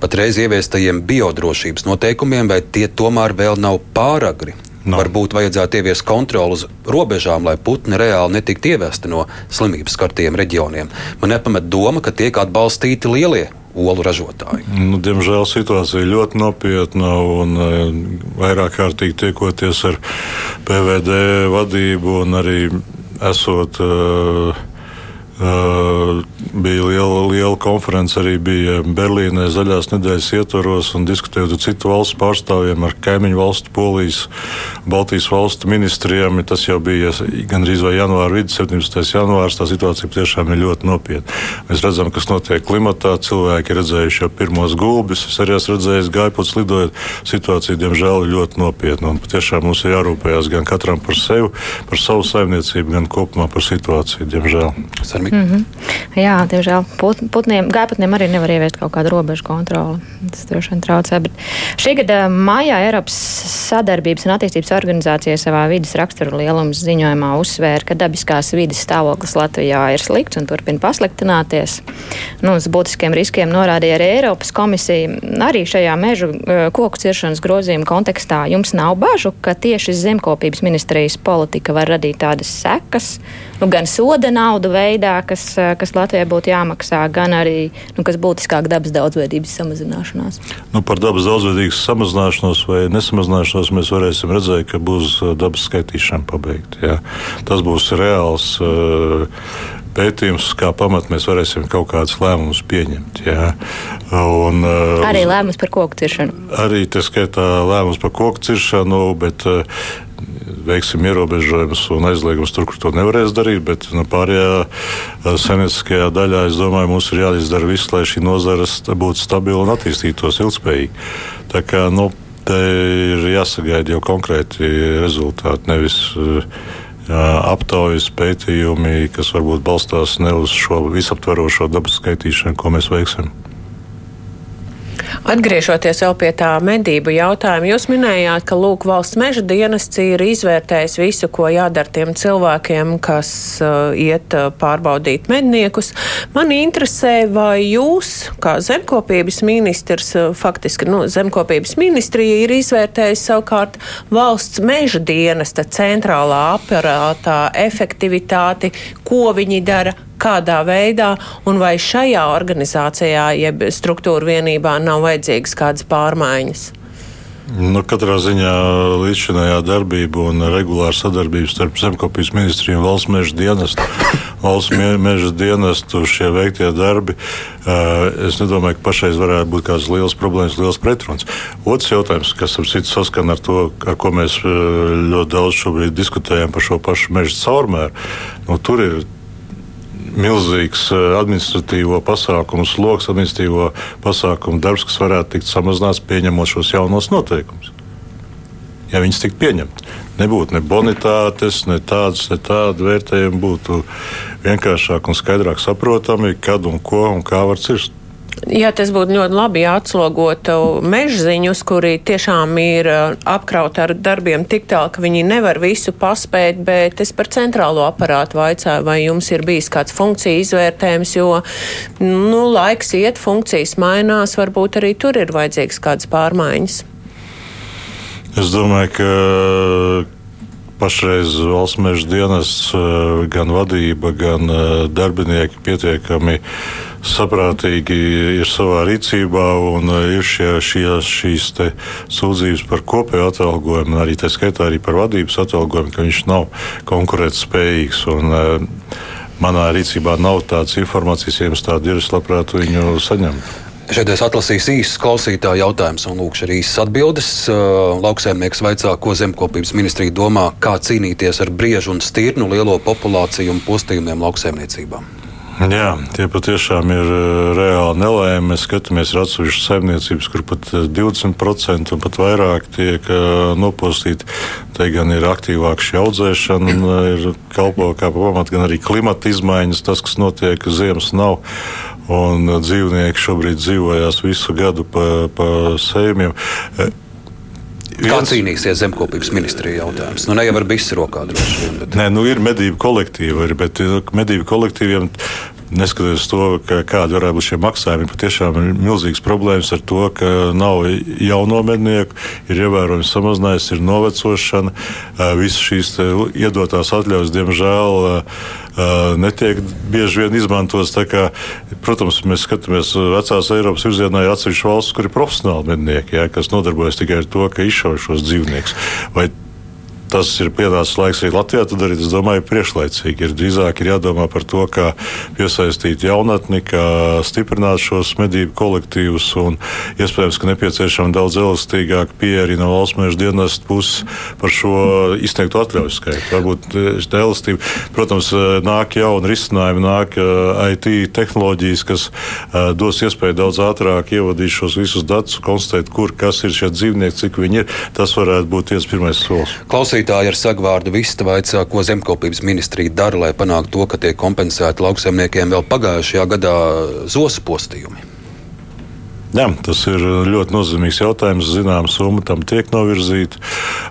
patreiz ieviestajiem biodrošības noteikumiem, vai tie tomēr vēl nav pāragri. No. Varbūt vajadzētu ieviest kontroli uz robežām, lai putni reāli netiktu ievesti no slimības skartiem reģioniem. Man nepamet doma, ka tiek atbalstīti lielie olu ražotāji? Nu, diemžēl situācija ļoti nopietna un e, vairāk kārtīgi tiekoties ar PVD vadību un arī esot. Uh, bija liela, liela konference arī bija Berlīnē zaļās nedēļas ietvaros un diskutējot ar citu valstu pārstāvjiem, ar kaimiņu valstu, Polijas, Baltijas valstu ministriem. Tas jau bija gandrīz vai janvāra vidus, 17. janvārs. Tā situācija tiešām ir ļoti nopietna. Mēs redzam, kas notiek klimatā. Cilvēki redzējuši jau pirmos gulbis. Es arī esmu redzējis gaipots lidojot. Situācija, diemžēl, ir ļoti nopietna. Un patiešām mums ir jārūpējas gan katram par sevi, par savu saimniecību, gan kopumā par situāciju, diemžēl. Armija. Mm -hmm. Jā, diemžēl put, putniem, gājputniem arī nevar ieviest kaut kādu robežu kontroli. Tas droši vien traucē. Bet šī gada maijā Eiropas sadarbības un attīstības organizācija savā vidas raksturu lielums ziņojumā uzsvēra, ka dabiskās vidas stāvoklis Latvijā ir slikts un turpina pasliktināties. Nu, uz būtiskiem riskiem norādīja arī Eiropas komisija. Arī šajā mežu e, koku ciršanas grozījuma kontekstā jums nav bažu, ka tieši zemkopības ministrijas politika var radīt tādas sekas, nu, gan soda naudu veidā, kas, e, kas Latvijai būtu jāmaksā, gan arī, nu, kas būtiskāk dabas daudzveidības samazināšanās? Nu, par dabas daudzveidības samazināšanos vai nesamazināšanos mēs varēsim redzēt, ka būs uh, dabas skaitīšana pabeigta. Jā. Tas būs reāls. Uh, pētījums, kā pamat mēs varēsim kaut kādus lēmumus pieņemt. Jā. Un, arī lēmums par koku ciršanu. Arī tas skaitā lēmums par koku ciršanu, bet veiksim ierobežojumus un aizliegumus tur, kur to nevarēs darīt. Bet nu, pārējā saimnieciskajā daļā, es domāju, mums ir jāizdara viss, lai šī nozara būtu stabila un attīstītos ilgspējīgi. Tā kā nu, te ir jāsagaida jau konkrēti rezultāti, nevis aptaujas pētījumi, kas varbūt balstās ne uz šo visaptverošo dabas skaitīšanu, ko mēs veiksim. Atgriežoties vēl pie tā medību jautājuma, jūs minējāt, ka Lūk, valsts meža dienests ir izvērtējis visu, ko jādara tiem cilvēkiem, kas uh, iet uh, pārbaudīt medniekus. Man interesē, vai jūs, kā zemkopības ministrs, uh, faktiski nu, zemkopības ministrija ir izvērtējis savukārt valsts meža dienesta centrālā aparātā efektivitāti, ko viņi dara kādā veidā, un vai šajā organizācijā, jeb struktūra vienībā nav vajadzīgas kādas pārmaiņas? Nu, katrā ziņā līdzšinējā darbība un regulāra sadarbība starp zemkopības ministriju un valsts meža dienestu. Valsts meža dienestu šie veiktie darbi, es nedomāju, ka pašreiz varētu būt kādas liels problēmas, liels pretruns. Otrs jautājums, kas ap citu saskan ar to, ar ko mēs ļoti daudz šobrīd diskutējam par šo pašu meža caurmēru, nu, tur ir milzīgs eh, administratīvo pasākumu sloks, administratīvo pasākumu darbs, kas varētu tikt samazināts pieņemot šos jaunos noteikumus. Ja viņas tiktu pieņemti, nebūtu ne bonitātes, ne tādas, ne tādas vērtējumi, būtu vienkāršāk un skaidrāk saprotami, kad un ko un kā var cirst. Jā, tas būtu ļoti labi atslogotu mežziņus, kuri tiešām ir uh, apkrauti ar darbiem tik tālu, ka viņi nevar visu paspēt, bet es par centrālo aparātu vaicāju, vai jums ir bijis kāds funkciju izvērtējums, jo, nu, laiks iet, funkcijas mainās, varbūt arī tur ir vajadzīgas kādas pārmaiņas. Es domāju, ka pašreiz valsts meža dienas uh, gan vadība, gan uh, darbinieki pietiekami saprātīgi ir savā rīcībā un uh, ir šie, šie, šīs sūdzības par kopēju atalgojumu, arī tā skaitā arī par vadības atalgojumu, ka viņš nav konkurētspējīgs. Un, manā rīcībā nav tādas informācijas, ja jums tāda ir, es labprāt viņu saņemtu. Šeit es atlasīšu īsus klausītāju jautājumus un lūkšu arī īsas atbildes. Uh, Lauksaimnieks vaicā, ko zemkopības ministrija domā, kā cīnīties ar briežu un stirnu lielo populāciju un postījumiem lauksaimniecībām. Jā, tie patiešām ir eh, reāli nelēmi. Mēs skatāmies ar atsevišķu saimniecības, kur pat 20% eh, un pat vairāk tiek nopostīti. Te gan ir aktīvāka šī audzēšana, ir kalpo kā pamat, gan arī klimata izmaiņas, tas, kas notiek, ziemas nav. Un dzīvnieki šobrīd dzīvojās visu gadu pa, pa sējumiem. Kā cīnīsies zemkopības ministrija jautājums? Nu, ne jau ar bisu rokā droši vien. Bet... Nē, nu ir medību kolektīvi, bet medību kolektīviem neskatoties to, kāda varētu būt šie maksājumi, patiešām ir milzīgas problēmas ar to, ka nav jauno mednieku, ir ievērojami samazinājies, ir novecošana, visas šīs iedotās atļaujas, diemžēl, netiek bieži vien izmantotas. Protams, mēs skatāmies vecās Eiropas virzienā, ir atsevišķas valsts, kur ir profesionāli mednieki, jā, kas nodarbojas tikai ar to, ka izšauj šos dzīvniekus. Vai tas ir pienācis laiks arī Latvijā, tad arī, es domāju, priekšlaicīgi ir drīzāk ir jādomā par to, kā piesaistīt jaunatni, kā stiprināt šos medību kolektīvus un iespējams, ka nepieciešama daudz elastīgāka pieeja arī no valsts mēža dienas puses par šo izteiktu atļauju skaitu. Varbūt eh, tā elastība, protams, eh, nāk jauni risinājumi, nāk eh, IT tehnoloģijas, kas dos iespēju daudz ātrāk ievadīt šos visus datus, konstatēt, kur kas ir šie dzīvnieki, cik viņi ir. Tas varētu būt viens pirmais solis. Klausīt Klausītāji ar sagvārdu vista vaicā, ko zemkopības ministrija dara, lai panāktu to, ka tiek kompensēti lauksaimniekiem vēl pagājušajā gadā zosu postījumi. Jā, tas ir ļoti nozīmīgs jautājums. Zinām, summa tam tiek novirzīta,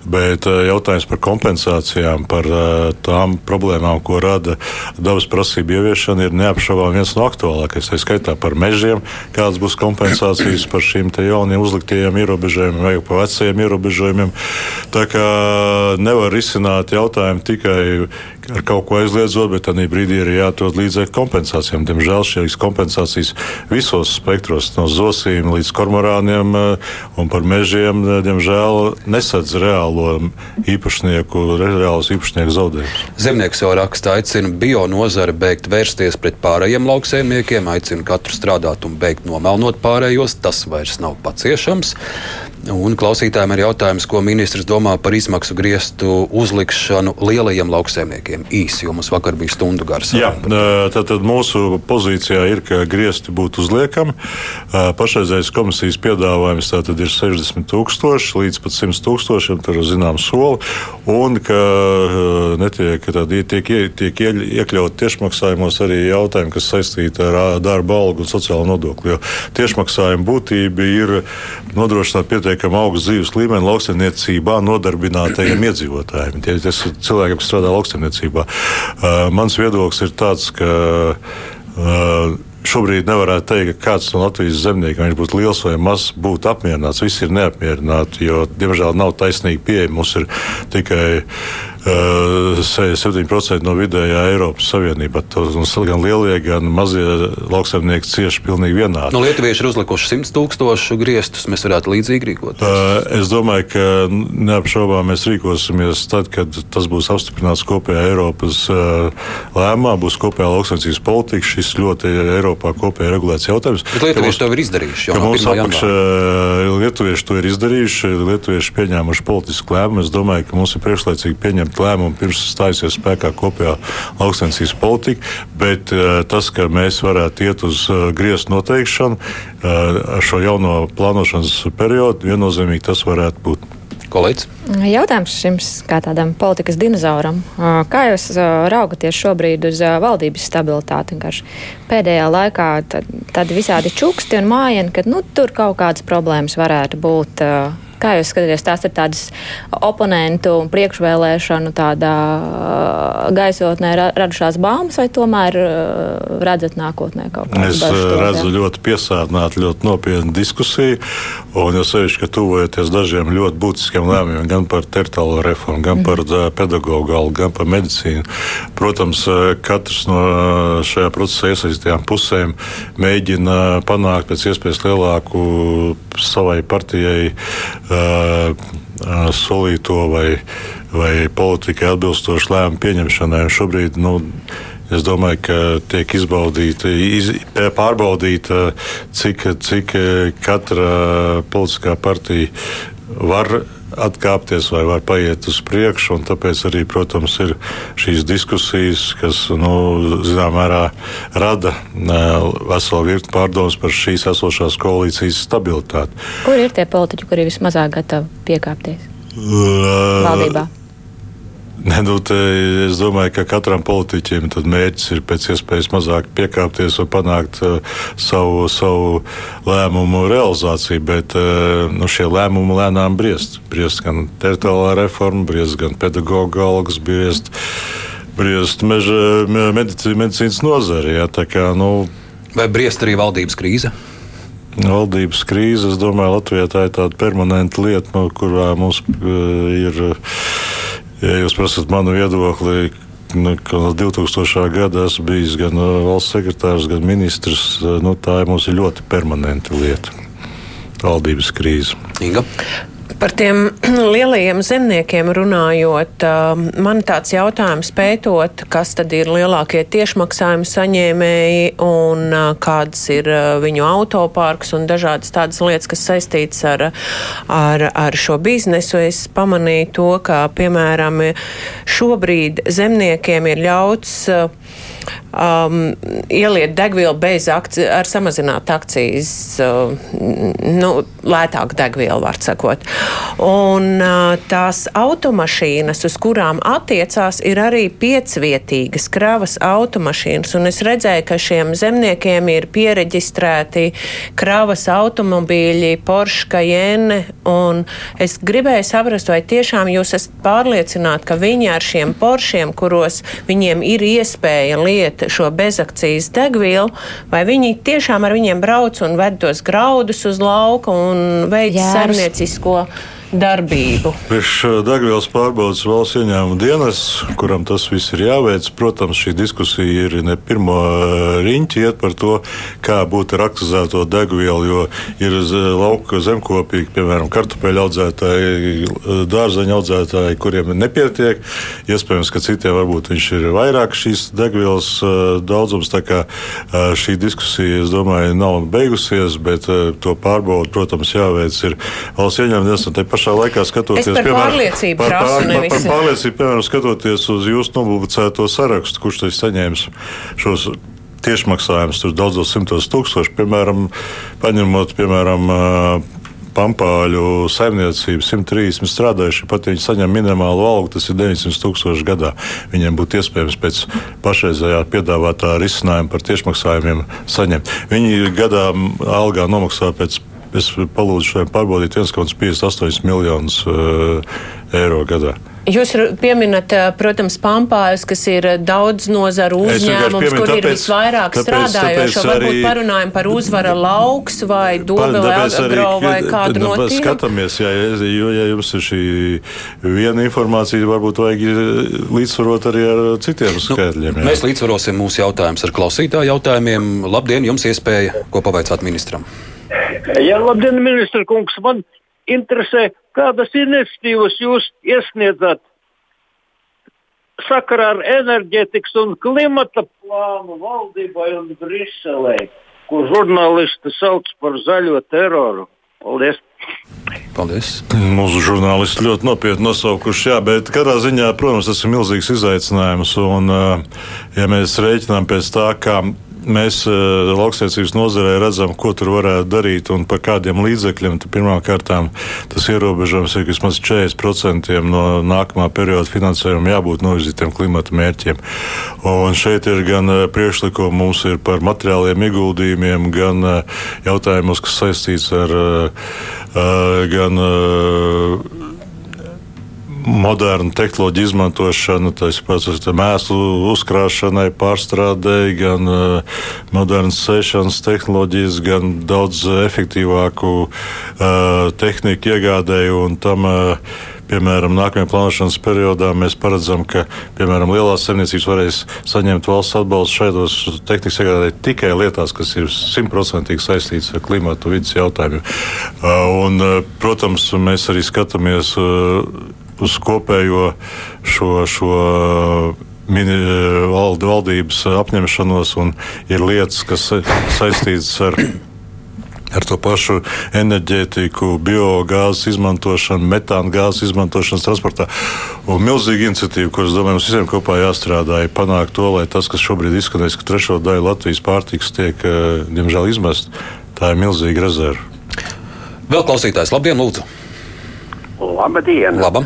bet eh, jautājums par kompensācijām, par eh, tām problēmām, ko rada dabas prasību ieviešana, ir neapšaubām viens no aktuālākajiem. Tā skaitā par mežiem, kādas būs kompensācijas par šīm jauniem uzliktajiem ierobežojumiem vai par vecajiem ierobežojumiem. Tā kā nevar risināt jautājumu tikai ar kaut ko aizliedzot, bet tādā brīdī ir jāatrod līdzekļu kompensācijām. Diemžēl šīs kompensācijas visos spektros, no zosīm līdz kormorāniem eh, un par mežiem, eh, diemžēl nesadz reālo īpašnieku, reālus īpašnieku zaudējumus. Zemnieks jau raksta, aicina bio nozare beigt vērsties pret pārējiem lauksaimniekiem, aicina katru strādāt un beigt nomelnot pārējos. Tas vairs nav paciešams. Un klausītājiem ir jautājums, ko ministrs domā par izmaksu griestu uzlikšanu lielajiem lauksaimniekiem. Īsi, jo mums vakar bija stundu gars. Jā, tātad mūsu pozīcijā ir, ka griesti būtu uzliekami. Pašreizējais komisijas piedāvājums ir 60 tūkstoši līdz pat 100 tūkstošiem, tur ir zināms soli, un ka netiek tādi, tiek, tiek iekļaut tiešmaksājumos arī jautājumi, kas saistīti ar darba algu un sociālo nodokli. Jo tiešmaksājuma būtība ir nodrošināt pietiekami pietiekami augsts dzīves līmenis lauksaimniecībā nodarbinātajiem iedzīvotājiem. Tie ir cilvēki, kas strādā lauksaimniecībā. Uh, mans viedoklis ir tāds, ka uh, šobrīd nevarētu teikt, ka kāds no Latvijas zemniekiem, viņš būtu liels vai mazs, būtu apmierināts. Visi ir neapmierināti, jo, diemžēl, nav taisnīgi pieeja. Mums ir tikai uh, 7% no vidējā Eiropas Savienībā. Tos gan lielie, gan mazie lauksaimnieki cieši pilnīgi vienādi. No nu, Lietuvieši ir uzlikuši 100 tūkstošu griestus. Mēs varētu līdzīgi rīkoties. Uh, es domāju, ka neapšaubām mēs rīkosimies tad, kad tas būs apstiprināts kopējā Eiropas uh, lēmumā, būs kopējā lauksaimniecības politika. Šis ļoti Eiropā kopēji regulēts jautājums. Bet lietuvieši to ir izdarījuši. No mums apakšā lietuvieši to ir izdarījuši, lietuvieši pieņēmuši politisku lēmumu. Es domāju, ka mums ir priekšlaicīgi pieņemt lēmumu pirms stājusies spēkā kopējā lauksensības politika, bet uh, tas, ka mēs varētu iet uz uh, griestu noteikšanu uh, ar šo jauno plānošanas periodu, viennozīmīgi tas varētu būt. Kolēģis. Jautājums jums, kā tādam politikas dinozauram, kā jūs raugaties šobrīd uz valdības stabilitāti? Pēdējā laikā tad, tad visādi čuksti un mājieni, ka nu, tur kaut kādas problēmas varētu būt. Kā jūs skatāties, tās ir tādas oponentu un priekšvēlēšanu tādā gaisotnē radušās baumas, vai tomēr redzat nākotnē kaut kādu? Es redzu jā? ļoti piesātinātu, ļoti nopietnu diskusiju, un jau sevišķi, ka tuvojoties dažiem ļoti būtiskiem lēmumiem gan par teritoriālo reformu, gan mm. par pedagoģu algu, gan par medicīnu. Protams, katrs no šajā procesā iesaistītām pusēm mēģina panākt pēc iespējas lielāku savai partijai solīto vai, vai politikai atbilstošu lēmumu pieņemšanai. Un šobrīd nu, es domāju, ka tiek izbaudīta, iz, pārbaudīta, cik, cik katra politiskā partija var atkāpties vai var paiet uz priekšu. Tāpēc arī, protams, ir šīs diskusijas, kas nu, zināmā mērā rada veselu virkni pārdomas par šīs esošās koalīcijas stabilitāti. Kur ir tie politiķi, kuri vismazāk gatavi piekāpties uh, valdībā? Nu, te, es domāju, ka katram politiķim mērķis ir pēc iespējas mazāk piekāpties un panākt uh, savu, savu lēmumu realizāciju, bet uh, nu, šie lēmumi lēnām briest. Briest gan teritoriālā reforma, briest gan pedagoģa algas, briest, briest meža, medici, medicīnas nozare. Ja, kā, nu, Vai briest arī valdības krīze? Valdības krīze, es domāju, Latvijā tā ir tāda permanenta lieta, no kurā mums uh, ir. Uh, Ja jūs prasat manu viedokli, nu, ka no 2000. gada esmu bijis gan uh, valsts sekretārs, gan ministrs, uh, nu, tā ir mums ļoti permanenta lieta - valdības krīze. Inga? Par tiem lielajiem zemniekiem runājot, um, man tāds jautājums pētot, kas tad ir lielākie tiešmaksājumu saņēmēji un uh, kāds ir uh, viņu autoparks un dažādas tādas lietas, kas saistītas ar, ar, ar šo biznesu. Es pamanīju to, ka, piemēram, šobrīd zemniekiem ir ļauts uh, um, ieliet degvielu bez akcijas, ar samazinātu akcijas, uh, nu, lētāku degvielu, var sakot. Un uh, tās automašīnas, uz kurām attiecās, ir arī piecvietīgas kravas automašīnas. Un es redzēju, ka šiem zemniekiem ir pieregistrēti kravas automobīļi, Porsche, Cayenne. Es gribēju saprast, vai tiešām jūs esat pārliecināti, ka viņi ar šiem Poršiem, kuros viņiem ir iespēja liet šo bezakcijas degvielu, vai viņi tiešām ar viņiem brauc un ved tos graudus uz lauka un veic saimniecisko darbību. Priekš degvielas pārbaudas valsts ieņēmuma dienas, kuram tas viss ir jāveic, protams, šī diskusija ir ne pirmo riņķi iet par to, kā būt ar akcizēto degvielu, jo ir lauka zemkopīgi, piemēram, kartupeļu audzētāji, dārzeņu audzētāji, kuriem nepietiek. Iespējams, ka citiem varbūt viņš ir vairāk šīs degvielas daudzums. Tā kā šī diskusija, es domāju, nav beigusies, bet to pārbaudu, protams, jāveic ir valsts ieņēmuma dienas un te pašā pašā laikā skatoties par pārliecību, par, par, par, par pārliecību, piemēram, skatoties uz jūsu nopublicēto sarakstu, kurš tas saņēmis šos tiešmaksājumus, tur daudzos simtos tūkstoši, piemēram, paņemot, piemēram, pampāļu saimniecību 130 strādājuši, pat ja viņi saņem minimālu algu, tas ir 900 tūkstoši gadā. Viņiem būtu iespējams pēc pašreizējā piedāvātā risinājuma par tiešmaksājumiem saņemt. Viņi gadā algā nomaksā pēc Es palūdzu šai pārbaudīt 1,58 miljonus uh, eiro gadā. Jūs pieminat, eh, protams, pampājus, kas ir daudz nozaru uzņēmums, kur ir visvairāk strādājošo. Varbūt arī... parunājam par uzvara lauks vai dobe vai agro vai kādu nu, no tiem. Skatāmies, ja, jo, ja jums ir šī viena informācija, varbūt vajag līdzsvarot arī ar citiem nu, skaitļiem. Jā. Mēs līdzsvarosim mūsu jautājumus ar klausītāju jautājumiem. Labdien, jums iespēja, ko pavaicāt ministram. Jā, labdien, ministra kungs. Man interesē, kādas iniciatīvas jūs iesniedzat sakarā ar enerģētikas un klimata plānu valdībai un Briselē, kur žurnālisti sauc par zaļo teroru. Paldies! Paldies. Mūsu žurnālisti ļoti nopietni nosaukuši, jā, bet katrā ziņā, protams, tas ir milzīgs izaicinājums. Un, ja mēs rēķinām pēc tā, kā mēs uh, lauksniecības nozarē redzam, ko tur varētu darīt un par kādiem līdzekļiem. Pirmkārt, tas ierobežojums ir vismaz 40% no nākamā perioda finansējuma jābūt novirzītiem klimata mērķiem. Un šeit ir gan uh, priekšlikumi mums ir par materiāliem ieguldījumiem, gan uh, jautājumos, kas saistīts ar gan modernu tehnoloģiju izmantošanu, pats mēslu uzkrāšanai, pārstrādēji, gan uh, modernas sēšanas tehnoloģijas, gan daudz efektīvāku uh, tehniku iegādēju un tam. Uh, Piemēram, nākamajā plānošanas periodā mēs paredzam, ka piemēram, lielās saimniecības varēs saņemt valsts atbalstu šādos tehnikas iegādē tikai lietās, kas ir simtprocentīgi saistītas ar klimatu vidas jautājumiem. Un, protams, mēs arī skatāmies uz kopējo šo. šo mini, valde, valdības apņemšanos, un ir lietas, kas saistītas ar ar to pašu enerģētiku, biogāzes izmantošanu, metāna gāzes izmantošanu transportā. Un milzīga iniciatīva, kuras, domāju, mums visiem kopā jāstrādā, ir panākt to, lai tas, kas šobrīd izskanēs, ka trešo daļu Latvijas pārtikas tiek, eh, diemžēl, izmest, tā ir milzīga rezerve. Vēl klausītājs, labdien, lūdzu! Labdien! Labam.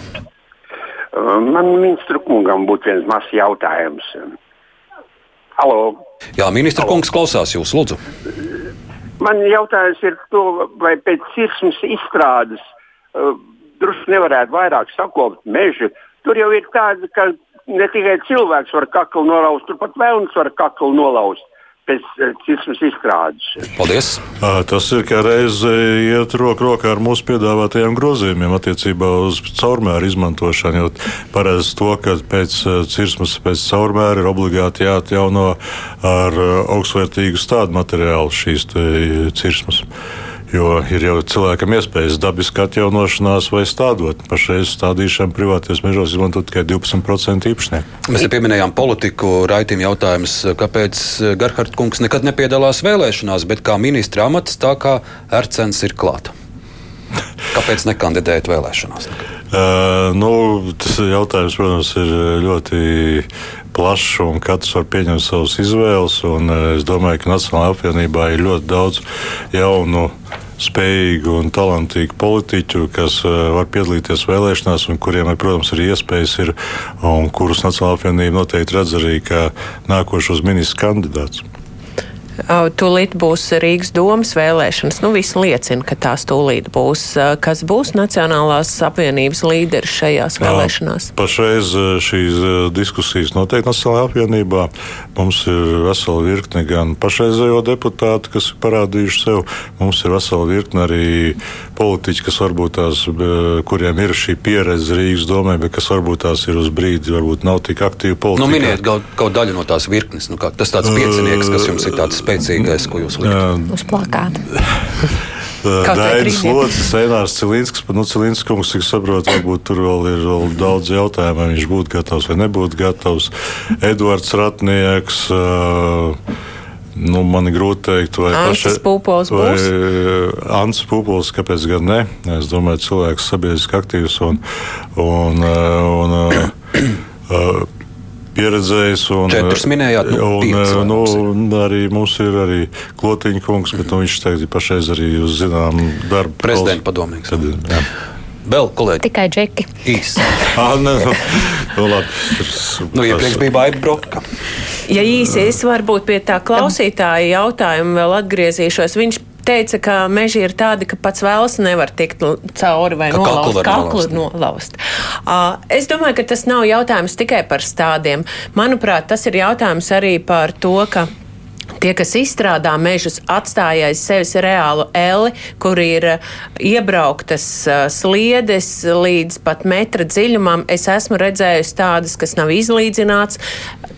Man ministru kungam būtu viens mazs jautājums. Halo! Jā, ministra Halo. kungs klausās jūs, lūdzu. Man jautājums ir to, vai pēc sirsmas izstrādes uh, drusku nevarētu vairāk sakopt mežu. Tur jau ir tāda, ka ne tikai cilvēks var kaklu nolaust, turpat vēlams var kaklu nolaust pēc cismas eh, izstrādes. Paldies! Tas ir kā reize iet roku rokā ar mūsu piedāvātajiem grozījumiem attiecībā uz caurmēru izmantošanu. Paredz to, ka pēc cismas, pēc caurmēra ir obligāti jāatjauno ar augstvērtīgu stādu materiālu šīs cismas. Jo ir jau cilvēkam iespējas dabiski atjaunošanās vai stādot. Pašreiz stādīšana privātajos mežos izmanto tikai 12% īpašnieku. Mēs te pieminējām politiku, raidījuma jautājums, kāpēc Gerhards kungs nekad nepiedalās vēlēšanās, bet kā ministra amats, tā kā Ercens ir klāta. Kāpēc nekandidēt vēlēšanās? Uh, nu, tas jautājums, protams, ir ļoti plašs un katrs var pieņemt savas izvēles. Un, es domāju, ka Nacionālajā apvienībā ir ļoti daudz jaunu spējīgu un talantīgu politiķu, kas var piedalīties vēlēšanās, un kuriem, protams, arī iespējas ir, un kurus Nacionālā apvienība noteikti redz arī kā nākošos ministru kandidātus. Tūlīt būs Rīgas domas vēlēšanas. Nu, viss liecina, ka tās tūlīt būs. Kas būs Nacionālās apvienības līderis šajās vēlēšanās? Pašreiz šīs diskusijas notiek Nacionālajā apvienībā. Mums ir vesela virkne gan pašreizējo deputātu, kas ir parādījuši sev. Mums ir vesela virkne arī politiķi, kas varbūt tās, kuriem ir šī pieredze Rīgas domē, bet kas varbūt tās ir uz brīdi, varbūt nav tik aktīvi politikā. Nu, miniet kaut, kaut daļu no tās virknes. Nu, kā, tas tāds piecinieks, kas jums ir tāds spēcīgais, ko jūs likat uz plakāta. Dainis Locis, Einārs Cilīnskis, nu, Cilīnskis kungs, cik saprotu, varbūt tur vēl ir vēl daudz jautājumu, vai viņš būtu gatavs vai nebūtu gatavs. Edvards Ratnieks. Uh, Nu, man ir grūti pateikt, vai Ansis Pūpols būs. Ansis Pūpols, kāpēc gan ne? Es domāju, cilvēks sabiedriski aktīvs un, un, un, un pieredzējis. Un, Četrus minējāt, nu, un, pieci, nu, arī mums ir arī Klotiņa kungs, bet nu, viņš teikt, pašreiz arī uz zinām darbu. Prezidenta padomīgs. Vēl kolēģi. Tikai džeki. Īsi. ah, ne, nu, nu, labi. Nu, iepriekš bija Baiba Broka. Ja īsi es varbūt pie tā klausītāja jautājuma vēl atgriezīšos, viņš teica, ka meži ir tādi, ka pats vēls nevar tikt cauri vai Ka nolaust. Kaklu nolaust. Uh, es domāju, ka tas nav jautājums tikai par stādiem. Manuprāt, tas ir jautājums arī par to, ka Tie, kas izstrādā mežus, atstāja aiz sevis reālu elli, kur ir uh, iebrauktas uh, sliedes līdz pat metra dziļumam. Es esmu redzējusi tādas, kas nav izlīdzināts.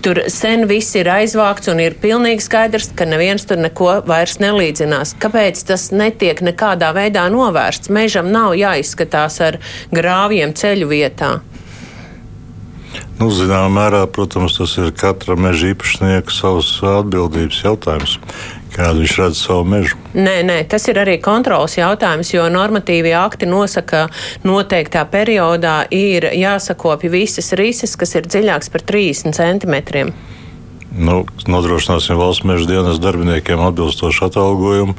Tur sen viss ir aizvākts un ir pilnīgi skaidrs, ka neviens tur neko vairs nelīdzinās. Kāpēc tas netiek nekādā veidā novērsts? Mežam nav jāizskatās ar grāvjiem ceļu vietā. Nu, Zināmā mērā, protams, tas ir katra meža īpašnieka savs atbildības jautājums. Kādu viņš redz savu mežu? Nē, nē, tas ir arī kontrols jautājums, jo normatīvie akti nosaka, ka noteiktā periodā ir jāsakopja visas rises, kas ir dziļākas par 30 centimetriem. Nu, nodrošināsim valsts meža dienas darbiniekiem atbilstošu atalgojumu.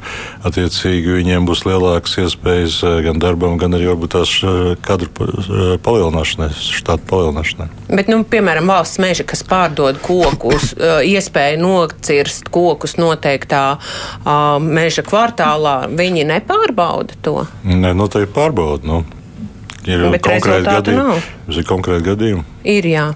Attiecīgi viņiem būs lielākas iespējas eh, gan darbam, gan arī varbūt tās eh, kadru eh, palielināšanai, štāta palielināšanai. Bet, nu, piemēram, valsts meža, kas pārdod kokus, iespēja nocirst kokus noteiktā meža kvartālā, viņi nepārbauda to. Nē, noteikti pārbauda. Nu. Ir Bet konkrēti gadījumi. ir konkrēti gadījumi. Ir jā.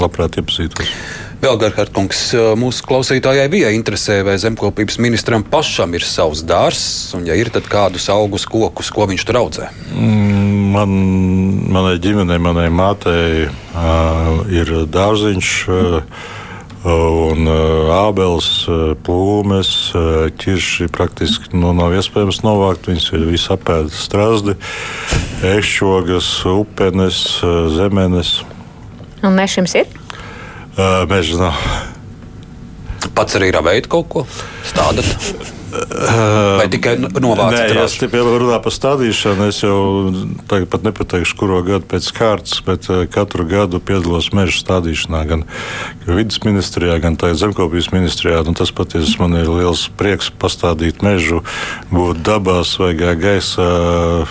Labprāt iepazītos. Vēl Garhārds, mūsu klausītājai bija interesē, vai zemkopības ministram pašam ir savs dārzs, un, ja ir, tad kādus augus, kokus, ko viņš tur audzē. Mm, Man, manai ģimenei, manai mātei uh, ir dārziņš. Uh, Un ābeles, plūmes, ķirši praktiski nu, nav iespējams novākt. Viņas ir visapēdas strāzdi, ešķogas, upenes, zemenes. Un jums ir? Uh, Meža nav. Pats arī ravējat kaut ko? Stādat? Vai tikai Nē, novācat? ja es tikai runāju par stādīšanu, es jau tagad pat nepateikšu, kuro gadu pēc kārtas, bet katru gadu piedalos meža stādīšanā, gan vidas ministrijā, gan zemkopības ministrijā. Tas patiesi man ir liels prieks pastādīt mežu, būt dabā, svaigā gaisā,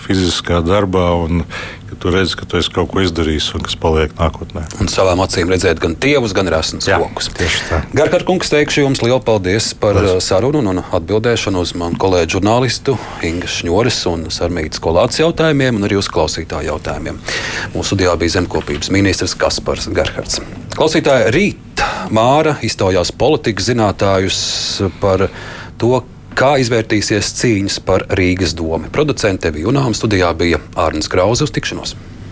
fiziskā darbā. Un, ka tu redzi, ka tu esi kaut ko izdarījis un kas paliek nākotnē. Un savām acīm redzēt gan tievus, gan resnus kokus. Tieši tā. Garkārt, kungs, teikšu jums lielu paldies par uh, sarunu un atbildēšanu uz manu kolēģu žurnālistu Inga Šņoris un Sarmītas kolāts jautājumiem un arī uz klausītāju jautājumiem. Mūsu studijā bija zemkopības ministrs Kaspars Garhards. Klausītāji, rīt Māra iztaujās politikas zinātājus par to, kā izvērtīsies cīņas par Rīgas domu. Producente bija Junām, studijā bija Ārnis Krauze uz tikšanos.